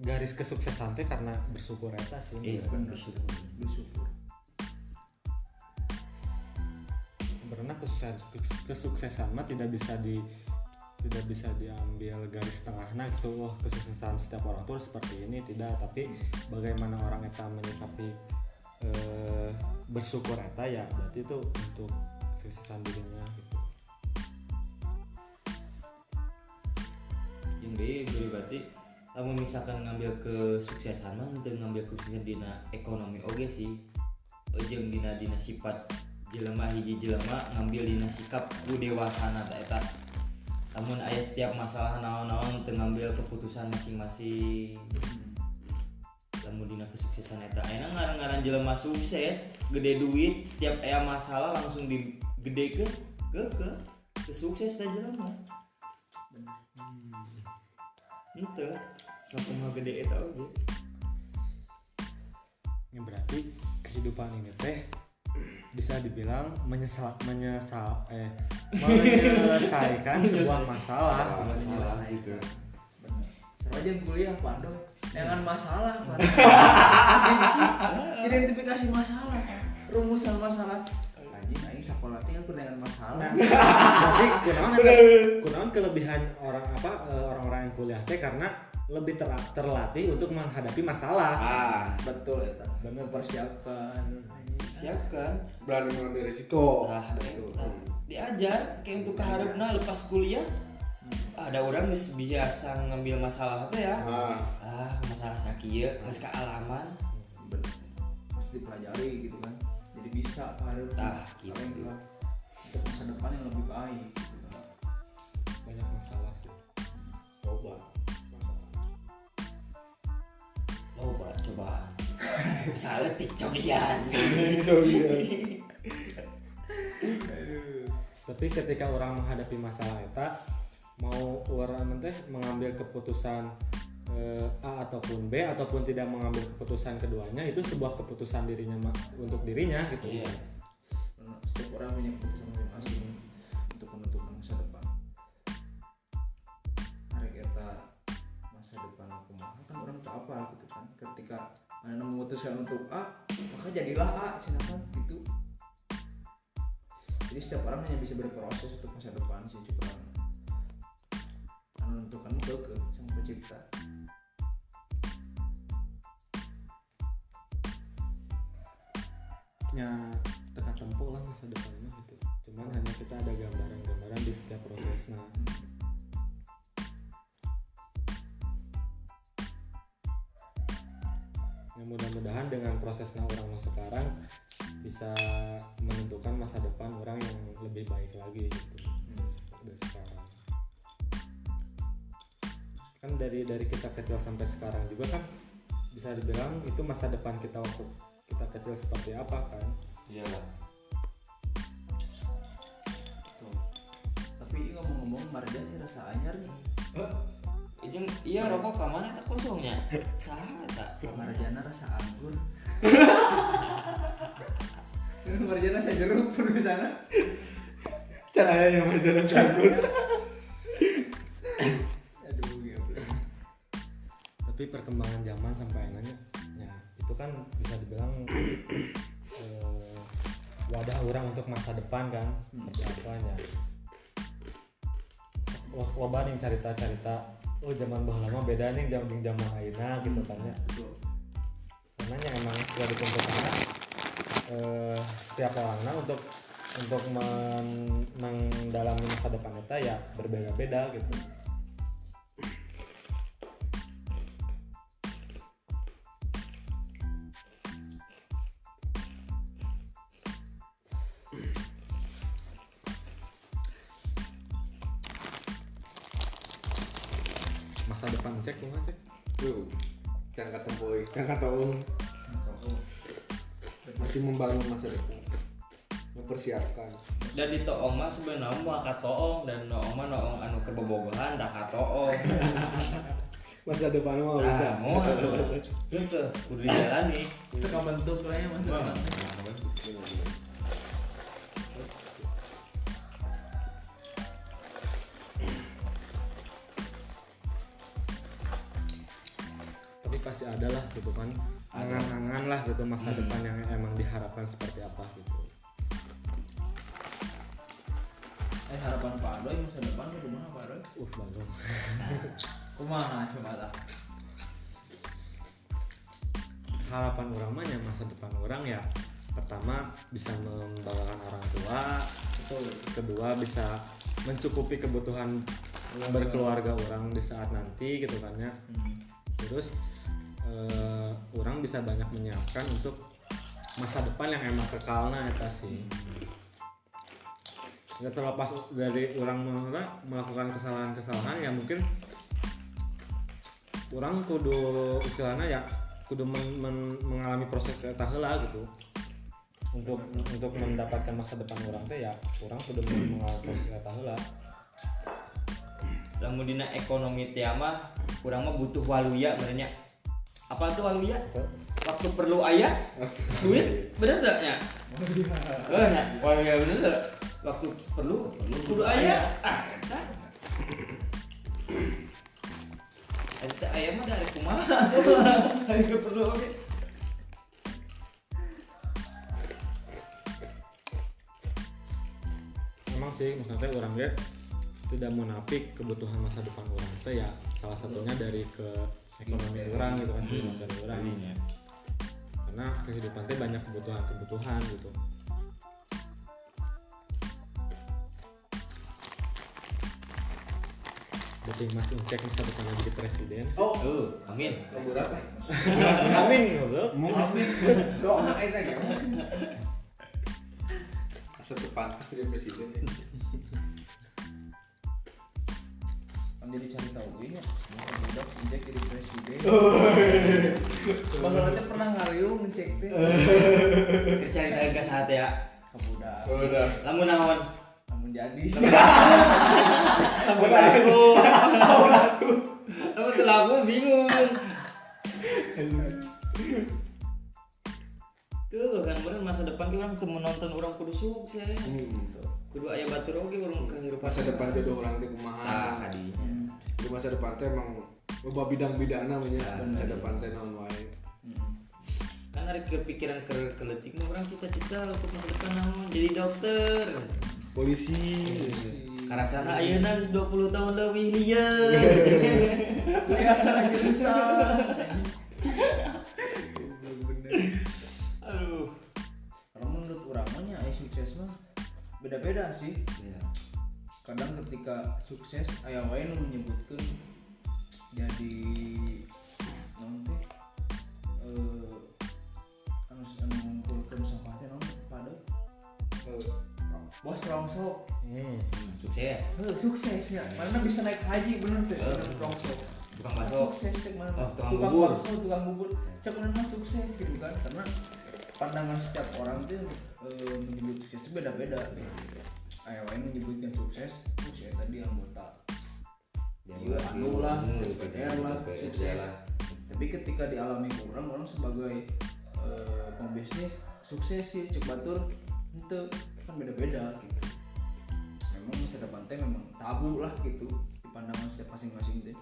[SPEAKER 1] garis kesuksesan teh karena bersyukur eta sih.
[SPEAKER 4] iya
[SPEAKER 3] bener.
[SPEAKER 4] bersyukur
[SPEAKER 3] bersyukur
[SPEAKER 1] Karena kesuksesan kesuksesan mah tidak bisa di tidak bisa diambil garis tengahnya gitu wah kesuksesan setiap orang tuh seperti ini tidak tapi bagaimana orang eta menyikapi eh, bersyukur eta ya berarti itu untuk kesuksesan dirinya gitu.
[SPEAKER 4] Yang B berarti kamu misalkan ngambil kesuksesan mah untuk ngambil kesuksesan dina ekonomi oke sih. Jeung dina dina sifat jelema hiji jelema ngambil dina sikap ku dewasana ta eta. Namun aya setiap masalah naon-naon ngambil keputusan masing-masing. Lamun dina kesuksesan eta enak ngaran-ngaran jelema sukses gede duit setiap aya masalah langsung digedekeun ke ke kesukses ta jelema itu sama gede eta oge
[SPEAKER 1] Ini berarti kehidupan ini teh bisa dibilang menyesal menyesal eh menyelesaikan sebuah masalah.
[SPEAKER 4] Masalah itu
[SPEAKER 3] seru aja kuliah pando. Dengan masalah pando. Skripsi, identifikasi masalah rumusan masalah anjing aing sekolah tinggal aku dengan masalah
[SPEAKER 1] Berarti kunaon eta kunaon kelebihan orang apa eh, orang-orang yang kuliah teh karena lebih ter- terlatih untuk menghadapi masalah.
[SPEAKER 2] Ah,
[SPEAKER 3] betul ya bener persiapkan
[SPEAKER 4] siapkan.
[SPEAKER 2] Berani mengambil resiko.
[SPEAKER 4] nah eta. Diajar kayak untuk keharapna lepas kuliah ada orang geus biasa ngambil masalah teh ya?
[SPEAKER 2] Ah,
[SPEAKER 4] ah masalah sakieu geus kealaman.
[SPEAKER 3] Bener. Pasti dipelajari gitu kan jadi bisa harus
[SPEAKER 4] Tah, gitu.
[SPEAKER 3] untuk masa depan yang lebih baik gitu.
[SPEAKER 1] Banyak masalah sih.
[SPEAKER 2] coba.
[SPEAKER 4] loba cobaan saletik cobian
[SPEAKER 1] Tapi ketika orang menghadapi masalah eta mau orang teh mengambil keputusan eh, A ataupun B ataupun tidak mengambil keputusan keduanya itu sebuah keputusan dirinya untuk dirinya gitu.
[SPEAKER 3] Karena setiap orang punya keputusan masing-masing untuk menentukan masa depan. Hari kita masa depan aku mah kan orang tak apa gitu kan. Ketika mana memutuskan untuk A maka jadilah A silakan gitu. Jadi setiap orang hanya bisa berproses untuk masa depan sih cukup menentukan ke sang pencipta
[SPEAKER 1] ya teka tempo lah masa depannya gitu. Cuman hanya kita ada gambaran-gambaran di setiap prosesnya ya mudah-mudahan dengan prosesnya orang sekarang bisa menentukan masa depan orang yang lebih baik lagi gitu dari sekarang. Kan dari dari kita kecil sampai sekarang juga kan bisa dibilang itu masa depan kita waktu kita kecil seperti apa kan?
[SPEAKER 4] Iyalah
[SPEAKER 3] Tuh. tapi ngomong-ngomong Marjan ini rasa anyar nih.
[SPEAKER 4] Ijeng, iya rokok kamar tak kosongnya? Saha tak?
[SPEAKER 3] Marjana rasa anggur. Marjana saya jeruk pun di sana.
[SPEAKER 1] Caranya yang sabun
[SPEAKER 3] aduh gitu
[SPEAKER 1] tapi perkembangan zaman sampai nanya ya itu kan bisa dibilang eh, wadah orang untuk masa depan kan seperti apanya. Wah loba nih cerita-cerita oh zaman baheula lama beda nih zaman zaman ayeuna gitu kan ya. karena yang emang sudah ditentukan eh, setiap orangnya untuk untuk men- mendalami masa depan kita ya berbeda-beda gitu
[SPEAKER 2] jangan kata om. Masih membangun masa depan, mempersiapkan.
[SPEAKER 4] dan di toong mah sebenarnya mah katoong dan noong mah noong anu kebobogohan dah katoong
[SPEAKER 1] masa depan mah
[SPEAKER 4] nah
[SPEAKER 1] bisa.
[SPEAKER 4] mau itu udah dijalani.
[SPEAKER 3] Itu kan bentuk lah ya mas
[SPEAKER 1] pasti ada lah gitu kan. Angan-angan lah gitu masa
[SPEAKER 4] Hmm.
[SPEAKER 1] depan yang emang diharapkan seperti apa gitu.
[SPEAKER 3] Eh harapan Pak Adoy masa depan ke rumah Pak Adoy?
[SPEAKER 1] Uh bagus
[SPEAKER 3] kumaha coba lah
[SPEAKER 1] harapan orang mah masa depan orang ya pertama bisa membanggakan orang tua
[SPEAKER 3] betul.
[SPEAKER 1] kedua bisa mencukupi kebutuhan berkeluarga orang di saat nanti gitu kan ya.
[SPEAKER 3] Hmm.
[SPEAKER 1] terus eh, orang bisa banyak menyiapkan untuk masa depan yang emang kekalna eta sih. Nggak terlepas dari orang mela- melakukan kesalahan-kesalahan ya mungkin orang kudu istilahnya ya kudu men- men- mengalami proses eta gitu. Untuk untuk mendapatkan masa depan orang teh ya orang kudu mengalami proses eta heula
[SPEAKER 4] lamun dina ekonomi teh mah kurang mah butuh waluya sebenarnya apa tuh waluya waktu perlu ayah duit bener gak ya. Eh ya. Waluya bener gak waktu perlu kudu ayah. ah eta eta ayah mah dari kumaha? Hari perlu oke.
[SPEAKER 1] Memang sih maksudnya orang dia tidak munafik kebutuhan masa depan orang. Teh ya salah satunya dari ke ekonomi orang gitu kan
[SPEAKER 4] Hmm.
[SPEAKER 1] dari orang
[SPEAKER 4] Jadinya.
[SPEAKER 1] karena kehidupan teh banyak kebutuhan-kebutuhan gitu Berarti masih cek masa depan jadi presiden sih.
[SPEAKER 2] Oh,
[SPEAKER 4] Uh, amin.
[SPEAKER 1] Amin goblok.
[SPEAKER 2] Amin. Doa itu ya. Masa depan jadi presiden.
[SPEAKER 3] Jadi cari tahu ini ya mau budak injek jadi presiden. Teh pernah ngariung ngecek teh
[SPEAKER 4] kerja kita ke saat ya.
[SPEAKER 3] Ke budak
[SPEAKER 2] Udah.
[SPEAKER 4] lamun. Naon
[SPEAKER 3] namun jadi.
[SPEAKER 4] Lamun aku lamun aku lamun aku bingung. Tuh kan bener masa depan kita orang tuh menonton orang kudu sukses.
[SPEAKER 2] Hmm.
[SPEAKER 4] Kudu aya batur oge orang kehidupan
[SPEAKER 2] Masa depan jodoh orang teh
[SPEAKER 4] ah
[SPEAKER 2] kumaha.
[SPEAKER 4] kadi
[SPEAKER 2] Di masa depan teh emang loba bidang-bidang namanya.
[SPEAKER 4] Ah,
[SPEAKER 2] Masa depan teh naon wae.
[SPEAKER 4] Kan ada kepikiran ke keletik mah orang cita-cita untuk masa depan naon jadi dokter.
[SPEAKER 2] Polisi.
[SPEAKER 4] karasana ayeuna geus 20 tahun leuwih lieu
[SPEAKER 3] biasa aja susah
[SPEAKER 4] aduh.
[SPEAKER 3] Orang beda-beda sih.
[SPEAKER 4] Iya.
[SPEAKER 3] kadang ketika sukses ayah wae nu menyebutkan jadi naon teh eh anu anu ngumpulkeun sampah teh naon pada
[SPEAKER 2] Eh,
[SPEAKER 3] bos rongsok
[SPEAKER 1] Hmm.
[SPEAKER 4] Sukses.
[SPEAKER 3] Heuh, sukses ya. Mana bisa naik haji bener
[SPEAKER 4] Eh.
[SPEAKER 3] bener. Rongsok
[SPEAKER 4] tukang bakso.
[SPEAKER 3] Sukses cek mana
[SPEAKER 4] Oh, tukang
[SPEAKER 3] tukang
[SPEAKER 4] bubur.
[SPEAKER 3] bakso tukang bubur. Cek mana sukses gitu kan? Karena pandangan setiap orang tuh eh, menyebut sukses itu beda-beda. Ayah wae menyebutnya sukses oh saya tadi anggota. Iya, anu lah, DPR lah, sukses. tapi ketika dialami orang orang sebagai eh, pembisnis sukses sih cek batur itu kan beda-beda gitu. Memang masa depan teh memang tabu lah gitu di pandangan setiap masing-masing teh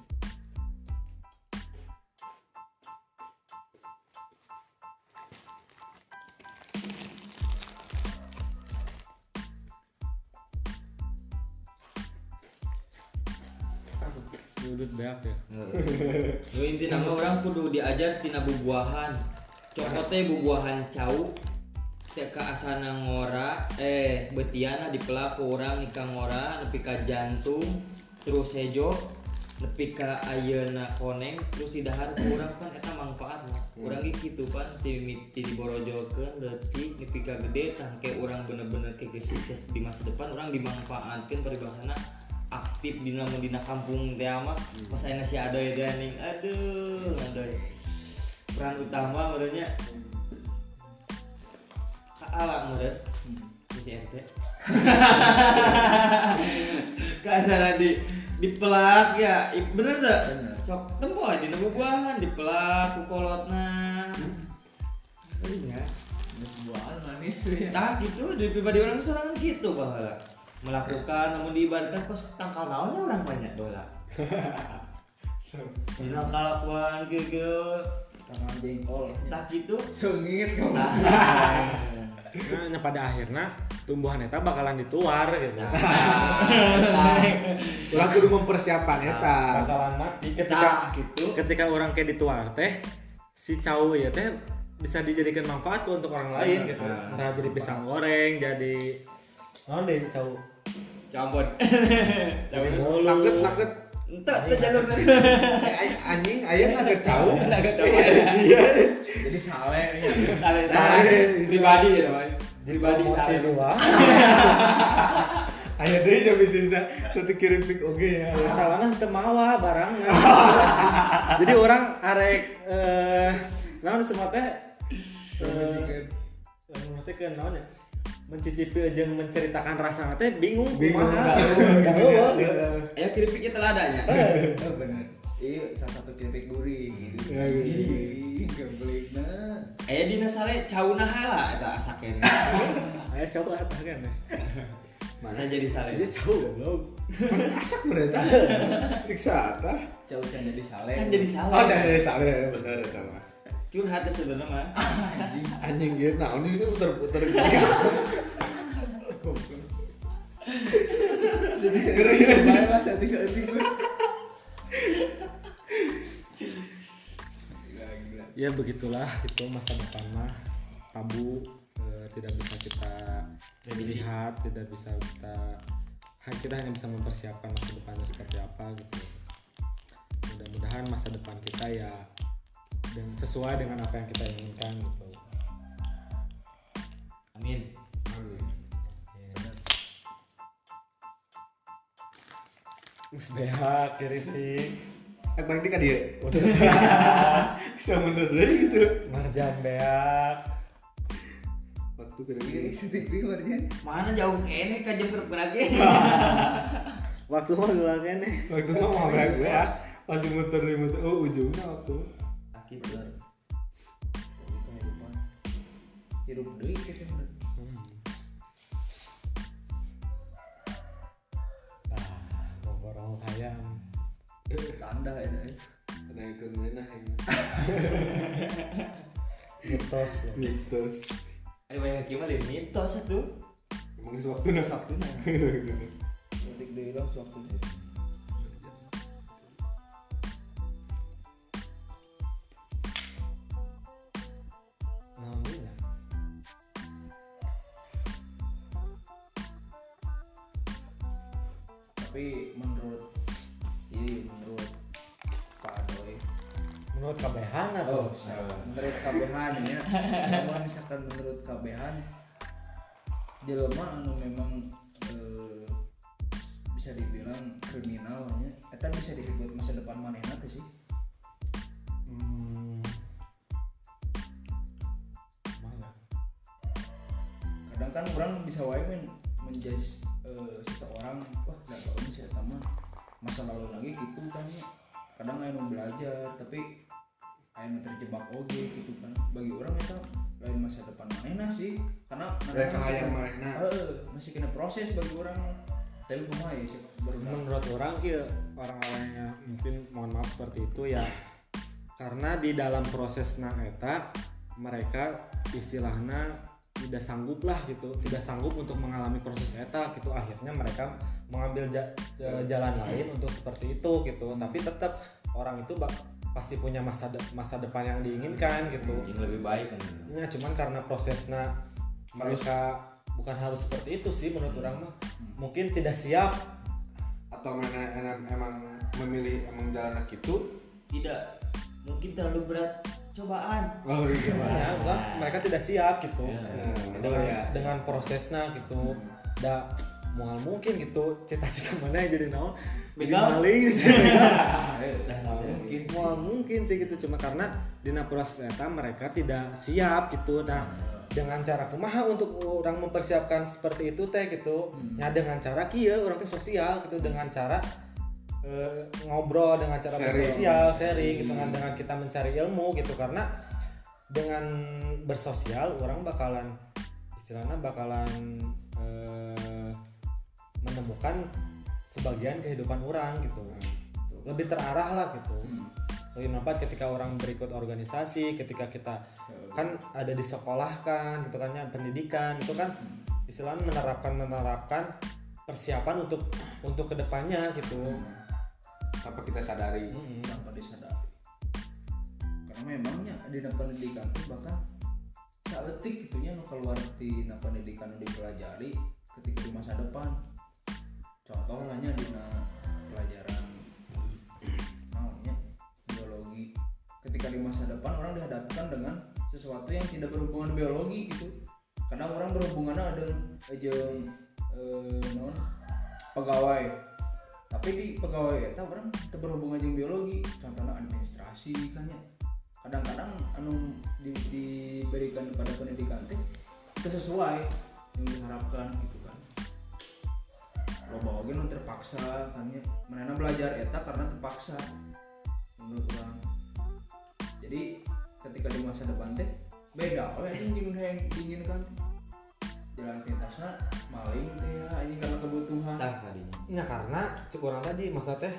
[SPEAKER 1] Udut beak ya.
[SPEAKER 4] Nu inti nama orang kudu diajar tina bubuahan. Cokote bubuahan cau teh ka asana ngora eh betiana di pelaku orang nikah ngora nepi ka jantung terus sejo nepi ka ayeuna koneng terus di dahar ku urang kan eta manfaatna urang ge kitu pan ti ti diborojokeun leutik nepi ka gede tangke urang bener-bener ke sukses di masa depan urang dimanfaatkeun paribasana aktif di namun dina kampung teh mah pas ayeuna si adoy teh ning aduh adoy. Peran utama menurutnya ka ala menurut si ente karena di di pelak ya. Bener tak
[SPEAKER 3] Bener.
[SPEAKER 4] sok tempo aja nemu buahan di pelak ku kolotna. Iya
[SPEAKER 3] sebuah manis ya
[SPEAKER 4] tak gitu di pribadi orang seorang gitu bahwa melakukan namun diibaratkan kos tangkal naonnya orang banyak dola Dina kalakuan gitu
[SPEAKER 3] tangan jengkol
[SPEAKER 4] tak gitu
[SPEAKER 3] sengit kamu
[SPEAKER 1] Nah, nya pada akhirnya tumbuhan eta bakalan dituar gitu.
[SPEAKER 2] Ulah kudu mempersiapkan eta.
[SPEAKER 1] Bakalan mati
[SPEAKER 4] Nah,
[SPEAKER 1] ketika
[SPEAKER 4] gitu
[SPEAKER 1] ketika orang kayak dituar teh si cau ya teh bisa dijadikan manfaat untuk orang lain gitu.
[SPEAKER 4] Nah.
[SPEAKER 1] Entah jadi pisang goreng, jadi non deh cau.
[SPEAKER 4] Campur.
[SPEAKER 1] Jadi bolu.
[SPEAKER 2] Nugget nugget.
[SPEAKER 4] Entah, entah jalur
[SPEAKER 2] Eh, anjing aya nugget cau.
[SPEAKER 4] Nugget cau.
[SPEAKER 3] jadi sale
[SPEAKER 4] Salah,
[SPEAKER 2] salah. bisa.
[SPEAKER 4] Pribadi ya.
[SPEAKER 1] Jadi
[SPEAKER 4] Pribadi salah.
[SPEAKER 1] dua.
[SPEAKER 2] Aya deui jeung bisnisna teu kirim pik oge ya.
[SPEAKER 1] Masalahnya teu mawa barangnya. Jadi orang arek eh naon semua teh eh, memastikan naon ya mencicipi aja menceritakan rasa teh bingung
[SPEAKER 2] Bingung,
[SPEAKER 1] kumaha.
[SPEAKER 2] nggak tahu,
[SPEAKER 1] Nggak
[SPEAKER 2] gitu ya.
[SPEAKER 1] tahu, gitu.
[SPEAKER 4] Ayo kirim pikir teladanya.
[SPEAKER 3] oh bener iya salah satu keripik gurih gitu nah
[SPEAKER 4] Ayo dina sale cauna hala eta asakeun.
[SPEAKER 1] Ayo coba apa kan.
[SPEAKER 4] Mana jadi sale?
[SPEAKER 1] Jadi cau goblok.
[SPEAKER 2] Asak mereka. Siksa eta.
[SPEAKER 3] jauh can jadi sale
[SPEAKER 4] Kan jadi sale.
[SPEAKER 2] Oh, dari sale bener eta mah.
[SPEAKER 4] Curhat ya sebenarnya mah.
[SPEAKER 3] anjing
[SPEAKER 2] Anjing ieu naon ini puter-puter.
[SPEAKER 3] jadi saya bae lah satu satu gue
[SPEAKER 1] Ya begitulah itu masa depan mah tabu eh, tidak bisa kita
[SPEAKER 4] Prediksi.
[SPEAKER 1] lihat, tidak bisa kita kita hanya bisa mempersiapkan masa depannya seperti apa gitu. Mudah-mudahan masa depan kita ya dan sesuai dengan apa yang kita inginkan gitu.
[SPEAKER 4] Amin.
[SPEAKER 1] Mus BH kritik
[SPEAKER 2] Eh bang di ka dieu. Bisa bener deh gitu.
[SPEAKER 1] Marjan beak
[SPEAKER 2] Waktu
[SPEAKER 3] ini
[SPEAKER 2] dieu.
[SPEAKER 3] sedih warnya
[SPEAKER 4] Mana jauh kene jeung kerep lagi.
[SPEAKER 1] waktu mah dulu kene
[SPEAKER 2] Waktu mah mau beak gue ya. Pas muter di muter. Oh ujungnya waktu.
[SPEAKER 4] Aki
[SPEAKER 3] bener Jadi kehidupan hidup deh gitu bener
[SPEAKER 1] nah ngomong hayam
[SPEAKER 3] tanda ya eh.
[SPEAKER 2] Ada yang ke mana yang
[SPEAKER 1] mitos ya.
[SPEAKER 2] mitos.
[SPEAKER 4] Ayo banyak gimana mitos atuh.
[SPEAKER 2] Emang sewaktu na sabtu na.
[SPEAKER 3] ketik deh hilang sewaktu KBH ya kalau misalkan menurut KBH jelema anu memang eh, bisa dibilang kriminalnya eta bisa disebut masa depan manehna teh sih
[SPEAKER 1] Hmm. Mana?
[SPEAKER 3] kadang kan orang bisa wae men menjudge eh, seseorang wah gak tau mah masa lalu lagi gitu kan ya. kadang nu belajar tapi aya nu terjebak oge gitu kan. Bagi orang itu lain masa depan manehna sih. Karena
[SPEAKER 2] Mereka
[SPEAKER 3] masih
[SPEAKER 2] hayang
[SPEAKER 3] kena-
[SPEAKER 2] manehna.
[SPEAKER 3] Heeh, masih kena proses bagi orang. Tapi kumaha ya sih baru
[SPEAKER 1] menurut orang kia orang-orang yang mungkin mohon maaf seperti itu ya. Karena di dalam proses nang eta mereka istilahnya tidak sanggup lah gitu. Tidak sanggup untuk mengalami proses eta gitu. Akhirnya mereka mengambil ja- ja- jalan lain untuk seperti itu gitu. Tapi tetap orang itu bak- pasti punya masa de- masa depan yang diinginkan gitu.
[SPEAKER 4] Yang lebih baik kan?
[SPEAKER 1] Ya cuman karena prosesnya mereka bukan harus seperti itu sih menurut orang mah. Mungkin tidak siap.
[SPEAKER 2] Atau mana emang, emang memilih emang jalan gitu
[SPEAKER 4] tidak. Mungkin terlalu berat cobaan.
[SPEAKER 2] Oh iya.
[SPEAKER 1] Ya kan mereka tidak siap gitu.
[SPEAKER 4] Ya.
[SPEAKER 1] dengan
[SPEAKER 2] ya.
[SPEAKER 1] dengan prosesnya gitu. Da mual mungkin gitu cita-cita mana yang jadi naon jadi maling gitu
[SPEAKER 4] Nah,
[SPEAKER 1] mungkin. Mual mungkin sih gitu cuma karena dina proses eta mereka tidak siap gitu. Nah dengan cara kumaha untuk orang mempersiapkan seperti itu teh gitu? Nah dengan cara kia orang teh sosial gitu dengan cara eh, ngobrol dengan cara
[SPEAKER 2] Sharing.
[SPEAKER 1] bersosial sharing gitu kan dengan kita mencari ilmu gitu. Karena dengan bersosial orang bakalan istilahnya bakalan eh, menemukan sebagian kehidupan orang gitu. Lebih terarah lah gitu.
[SPEAKER 3] Hmm.
[SPEAKER 1] lebih manfaat ketika orang berikut organisasi ketika kita kan ada di sekolah kan gitu kan ya pendidikan itu kan istilahnya menerapkan menerapkan persiapan untuk untuk ke depannya gitu.
[SPEAKER 2] Tanpa kita sadari.
[SPEAKER 1] Mm-mm.
[SPEAKER 3] tanpa disadari. Karena memangnya di dalam pendidikan tuh bahkan saeutik gitunya nu keluar di pendidikan dipelajari ketika di masa depan contoh lahnya di pelajaran namanya biologi. Ketika di masa depan orang dihadapkan dengan sesuatu yang tidak berhubungan biologi gitu. Kadang orang berhubungannya ada jeung eh, non pegawai. Tapi di pegawai eta orang teu berhubungan jeung biologi. Contohnya administrasi kan ya kadang-kadang anu di, diberikan pada pendidikan teh itu sesuai yang diharapkan gitu loba oge nu terpaksa. Kan ya mana belajar eta karena terpaksa menurut orang. Jadi ketika di masa depan teh beda. Jeung yang diinginkan jalan pintasnya maling teh ya anjing karena kebutuhan.
[SPEAKER 4] Tah kadinya
[SPEAKER 1] Ya karena cek orang tadi masa teh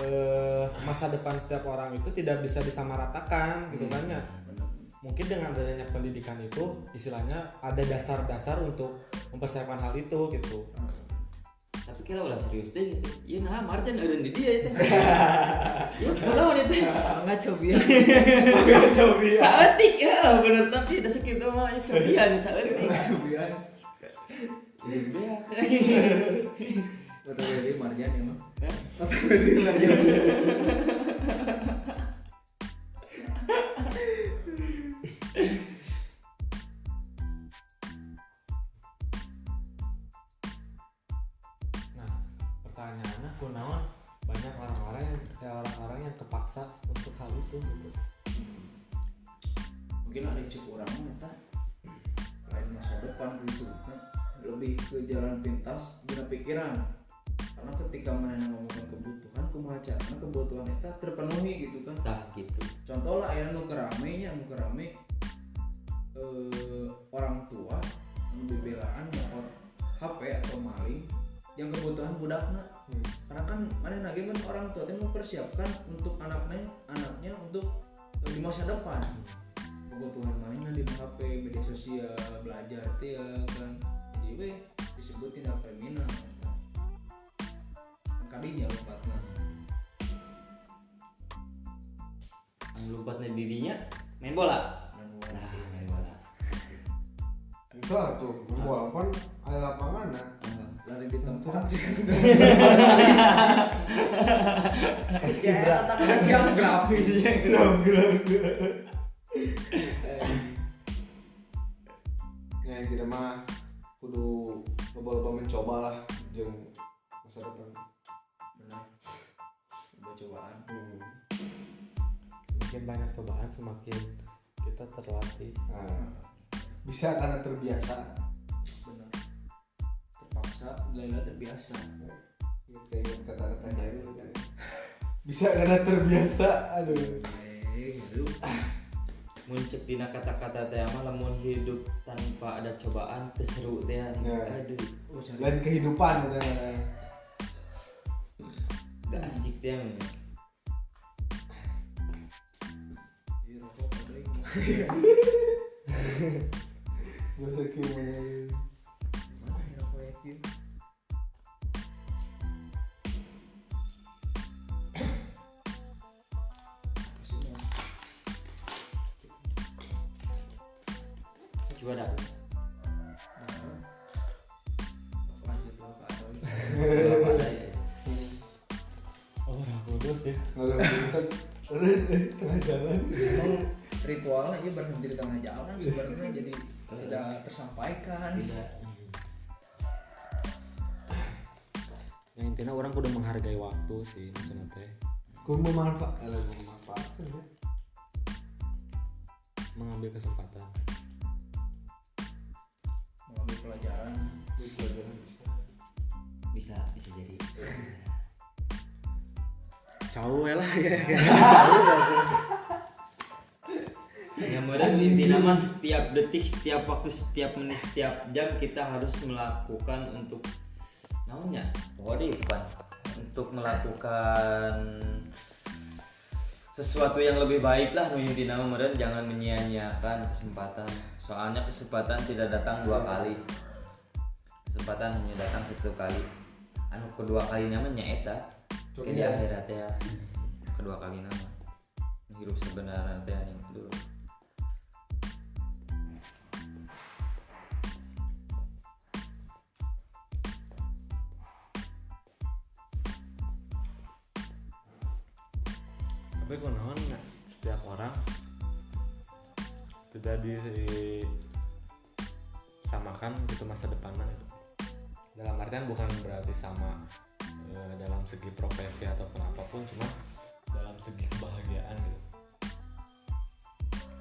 [SPEAKER 1] eh, masa depan setiap orang itu tidak bisa disamaratakan gitu kan ya.
[SPEAKER 3] Bener.
[SPEAKER 1] Mungkin dengan adanya pendidikan itu istilahnya ada dasar-dasar untuk mempersiapkan hal itu gitu.
[SPEAKER 4] Tapi kalau ulah serius. Gitu iya nah Marjan ada di dia itu. Ya kalau itu. Nggak cobian
[SPEAKER 1] Cobian.
[SPEAKER 4] saetik ya bener tapi ada segitu mah ya cobian saetik
[SPEAKER 3] Cobian.
[SPEAKER 4] Iya,
[SPEAKER 3] Betul dari Marjan ya mah.
[SPEAKER 1] Nah,
[SPEAKER 2] terbiasa.
[SPEAKER 3] Benar. Terpaksa Laila terbiasa.
[SPEAKER 2] Kita ingat kata-kata Jair bisa karena terbiasa. Aduh.
[SPEAKER 3] Eh hidup
[SPEAKER 4] muncul dina kata-kata teh mah lamun hidup tanpa ada cobaan keseru teh
[SPEAKER 2] Ya.
[SPEAKER 4] aduh.
[SPEAKER 3] Oh
[SPEAKER 2] lain kehidupan gitu
[SPEAKER 4] gak asik teh mah.
[SPEAKER 3] Iya, rokok mau.
[SPEAKER 2] Gak usah
[SPEAKER 3] ya? Maksudnya,
[SPEAKER 4] coba dah.
[SPEAKER 1] Oh, udah kudus ya.
[SPEAKER 2] Nggak ada Udah, tengah jalan
[SPEAKER 3] ritualnya iya berhenti di tengah jalan sebenarnya jadi tidak tersampaikan.
[SPEAKER 4] Tidak
[SPEAKER 1] Yang intinya orang kudu menghargai waktu sih maksudnya teh.
[SPEAKER 2] Gue memanfaat Alah, memanfaatkan ya.
[SPEAKER 1] Mengambil kesempatan.
[SPEAKER 3] mengambil pelajaran.
[SPEAKER 2] Bisa
[SPEAKER 4] bisa jadi.
[SPEAKER 1] Jauh ya. Lah ya.
[SPEAKER 4] yang meren intinya mas setiap detik setiap waktu setiap menit setiap jam kita harus melakukan untuk namanya? Pan? untuk melakukan sesuatu yang lebih baik lah nu intinya mah meren jangan menyia-nyiakan kesempatan. Soalnya kesempatan tidak datang dua kali. Kesempatan hanya datang satu kali. Anu kedua kalinya mah nyaeta
[SPEAKER 2] Coba
[SPEAKER 4] Kayak di
[SPEAKER 2] ya.
[SPEAKER 4] akhirat ya. Kedua kali nama hidup sebenarnya teh yang dulu
[SPEAKER 1] Tapi kunaon nggak setiap orang tidak disamakan gitu masa depannya gitu. Dalam artian bukan berarti sama eh, dalam segi profesi ataupun apa pun, cuma dalam segi kebahagiaan gitu.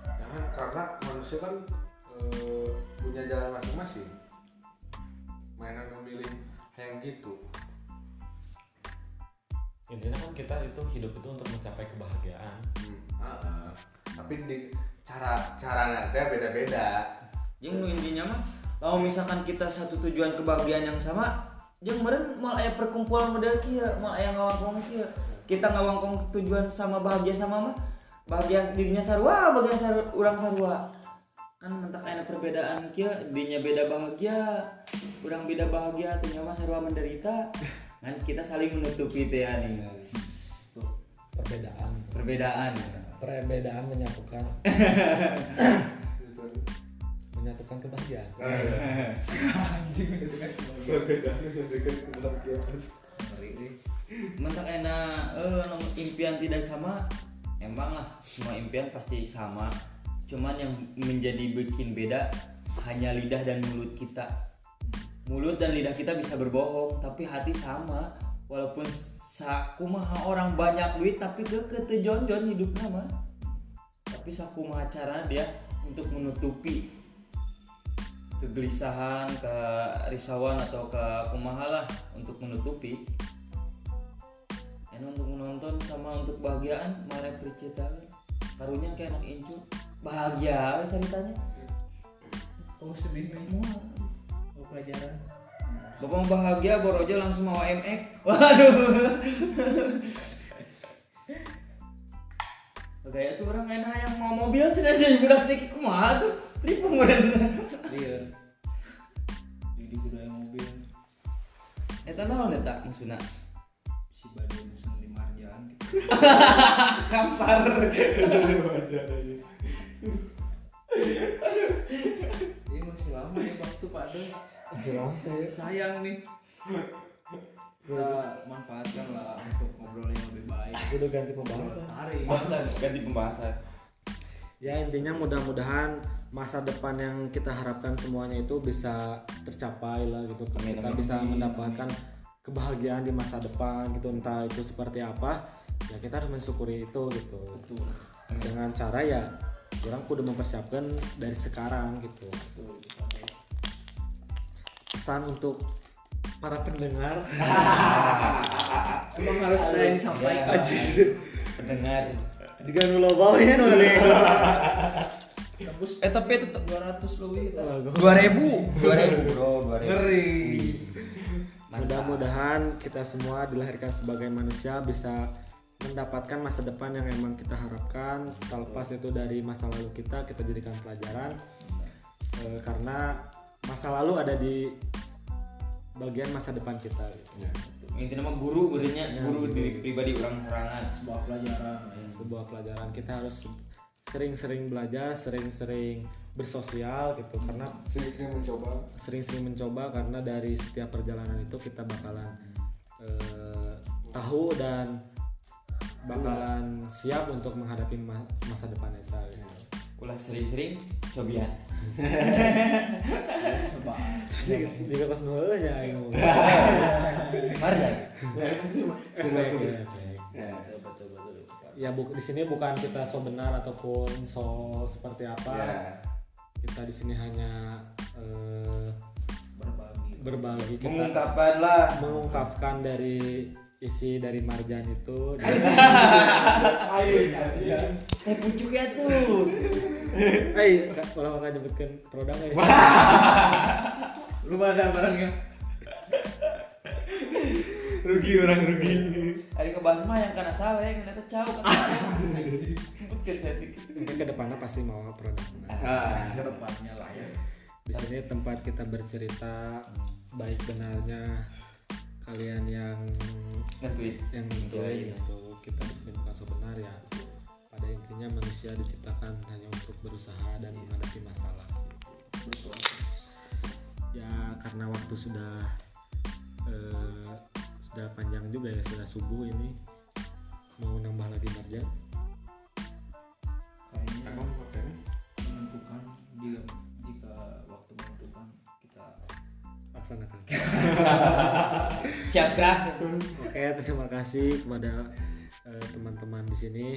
[SPEAKER 2] Kan, karena manusia kan eh, punya jalan masing-masing mainan memilih yang gitu
[SPEAKER 1] Intinya kan kita itu hidup itu untuk mencapai kebahagiaan.
[SPEAKER 2] hmm. ah. tapi di cara cara nanti beda-beda
[SPEAKER 4] Jeung nu intinya mah kalau misalkan kita satu tujuan kebahagiaan yang sama jeung meureun moal aya perkumpulan model kieu moal aya ngawangkong kieu kita ngawangkong tujuan sama bahagia sama mah bahagia dirinya sarua bahagia sarua, urang sarua kan mentak aya perbedaan kieu dinya beda bahagia urang beda bahagia teu mah sarua menderita kan kita saling menutupi teh nih
[SPEAKER 3] tuh
[SPEAKER 1] Perbedaan.
[SPEAKER 4] perbedaan.
[SPEAKER 1] Perbedaan menyatukan, menyatukan kebahagiaan.
[SPEAKER 3] anjing gitu kan
[SPEAKER 2] Perbedaan dengan kebahagiaan.
[SPEAKER 4] enak eh nomor impian tidak sama emang lah. Semua impian pasti sama. Cuman yang menjadi bikin beda hanya lidah dan mulut kita mulut dan lidah kita bisa berbohong tapi hati sama. Walaupun sakumaha orang banyak duit tapi ke ketejonjon hidupnya mah tapi sakumaha cara dia untuk menutupi kegelisahan, kerisauan atau ke kumaha lah untuk menutupi. Enak untuk menonton sama untuk bahagiaan malah bercerita. Karunya kayak anak incu. Bahagia ceritanya.
[SPEAKER 3] Kamu sedih nih mau pelajaran.
[SPEAKER 4] Bapak bahagia borojo langsung mau MX waduh. Gaya tuh orang enak yang mau mobil cina sih budak tiki kumaha tuh ribu meureun.
[SPEAKER 3] iya jadi budaya mobil.
[SPEAKER 4] Eta naon eta? Maksudna?
[SPEAKER 3] si badai mesen di marjan gitu
[SPEAKER 4] Kasar.
[SPEAKER 3] ini masih lama ya waktu pak Doy
[SPEAKER 1] Masih ya.
[SPEAKER 3] sayang nih. Kita manfaatkan lah untuk ngobrol yang lebih baik.
[SPEAKER 1] Udah ganti pembahasan.
[SPEAKER 3] Hari
[SPEAKER 4] Pembahasan ganti pembahasan.
[SPEAKER 1] ya intinya mudah-mudahan masa depan yang kita harapkan semuanya itu bisa tercapai lah gitu
[SPEAKER 4] Amin,
[SPEAKER 1] kita
[SPEAKER 4] amin,
[SPEAKER 1] bisa mendapatkan kebahagiaan di masa depan gitu entah itu seperti apa. Ya kita harus mensyukuri itu gitu.
[SPEAKER 3] Betul.
[SPEAKER 1] Dengan cara ya orang kudu mempersiapkan dari sekarang gitu.
[SPEAKER 3] Betul
[SPEAKER 1] pesan untuk para pendengar
[SPEAKER 3] emang harus ada yang disampaikan
[SPEAKER 4] Pendengar.
[SPEAKER 1] jika nulo baunya nih
[SPEAKER 3] tembus eh tapi tetap 200 lebih kita
[SPEAKER 4] Dua ribu. Dua ribu bro. Dua ribu.
[SPEAKER 3] ngeri
[SPEAKER 1] Mudah-mudahan kita semua dilahirkan sebagai manusia bisa mendapatkan masa depan yang emang kita harapkan. Terlepas itu dari masa lalu kita, kita jadikan pelajaran. Eh, karena masa lalu ada di bagian masa depan kita. gitu.
[SPEAKER 4] Intinya mah guru gurunya
[SPEAKER 1] Ya,
[SPEAKER 4] guru diri pribadi orang sorangan.
[SPEAKER 3] sebuah pelajaran ya.
[SPEAKER 1] Sebuah pelajaran kita harus sering-sering belajar, sering-sering bersosial gitu. Karena
[SPEAKER 2] Sedikit mencoba
[SPEAKER 1] sering-sering mencoba karena dari setiap perjalanan itu kita bakalan eh, tahu dan bakalan siap untuk menghadapi ma- masa depan kita gitu.
[SPEAKER 4] Ulah sering-sering cobian.
[SPEAKER 1] Jika pas nol ya mau.
[SPEAKER 4] Marjan.
[SPEAKER 1] Ya, Ya bu, di sini bukan kita so benar ataupun so seperti apa.
[SPEAKER 2] ya
[SPEAKER 1] Kita di sini hanya eh,
[SPEAKER 3] berbagi
[SPEAKER 1] berbagi kita
[SPEAKER 4] Mengungkapkan lah.
[SPEAKER 1] mengungkapkan dari isi dari marjan itu
[SPEAKER 4] Eh pucuk ya tuh.
[SPEAKER 1] Eh, kalau nggak nyebutkan produk ya.
[SPEAKER 3] lu ada barangnya
[SPEAKER 4] rugi orang rugi. Ada ngebahas mah yang karena salah yang kena cau kan. Sebutkan saya.
[SPEAKER 1] Mungkin ke depannya pasti mau produk.
[SPEAKER 2] ah
[SPEAKER 3] ke depannya lah ya
[SPEAKER 1] Di sini tempat kita bercerita baik benarnya kalian yang
[SPEAKER 4] Nge-tweet.
[SPEAKER 1] yang
[SPEAKER 4] Iya, iya.
[SPEAKER 1] itu kita di sini bukan so benar ya. Pada intinya manusia diciptakan hanya untuk berusaha dan menghadapi masalah.
[SPEAKER 3] betul
[SPEAKER 1] Ya karena waktu sudah eh, sudah panjang juga ya sudah subuh ini mau nambah lagi marjan.
[SPEAKER 3] kayaknya
[SPEAKER 2] emang
[SPEAKER 3] menentukan jika jika waktu menentukan kita
[SPEAKER 1] Laksanakan.
[SPEAKER 4] Siap gerak.
[SPEAKER 1] Oke, terima kasih kepada eh, teman-teman di sini.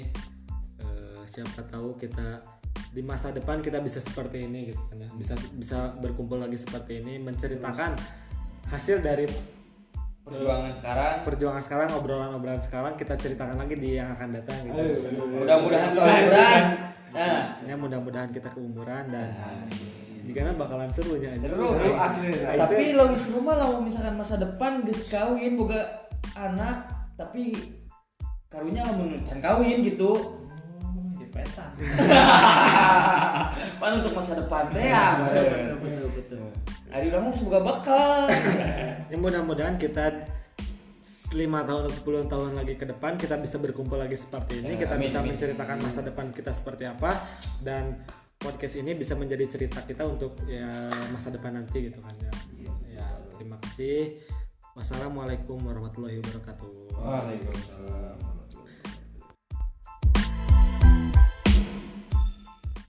[SPEAKER 1] Eh, siapa tahu kita di masa depan kita bisa seperti ini gitu kan ya. Bisa bisa berkumpul lagi seperti ini menceritakan hasil dari
[SPEAKER 4] Perjuangan sekarang.
[SPEAKER 1] perjuangan sekarang, obrolan-obrolan sekarang kita ceritakan lagi di yang akan datang gitu.
[SPEAKER 4] Mudah-mudahan keumuran. Nah,
[SPEAKER 1] Ya mudah-mudahan kita keumuran dan jika bakalan seru ya.
[SPEAKER 4] seru.
[SPEAKER 2] Seru asli
[SPEAKER 4] Tapi lo seru mah lah misalkan masa depan geus kawin boga anak tapi karunya lamun can kawin gitu.
[SPEAKER 3] Jepetan
[SPEAKER 4] Pan untuk masa depan teh ya.
[SPEAKER 3] betul betul betul
[SPEAKER 4] Ari urang mah semoga bakal.
[SPEAKER 1] Ya mudah-mudahan kita lima tahun atau 10 tahun lagi ke depan kita bisa berkumpul lagi seperti ini.
[SPEAKER 4] Ya,
[SPEAKER 1] kita
[SPEAKER 4] amin,
[SPEAKER 1] bisa
[SPEAKER 4] amin.
[SPEAKER 1] menceritakan masa depan kita seperti apa. Dan podcast ini bisa menjadi cerita kita untuk ya masa depan nanti gitu kan ya.
[SPEAKER 3] Iya,
[SPEAKER 1] ya terima kasih. Wassalamualaikum warahmatullahi wabarakatuh.
[SPEAKER 4] Waalaikumsalam.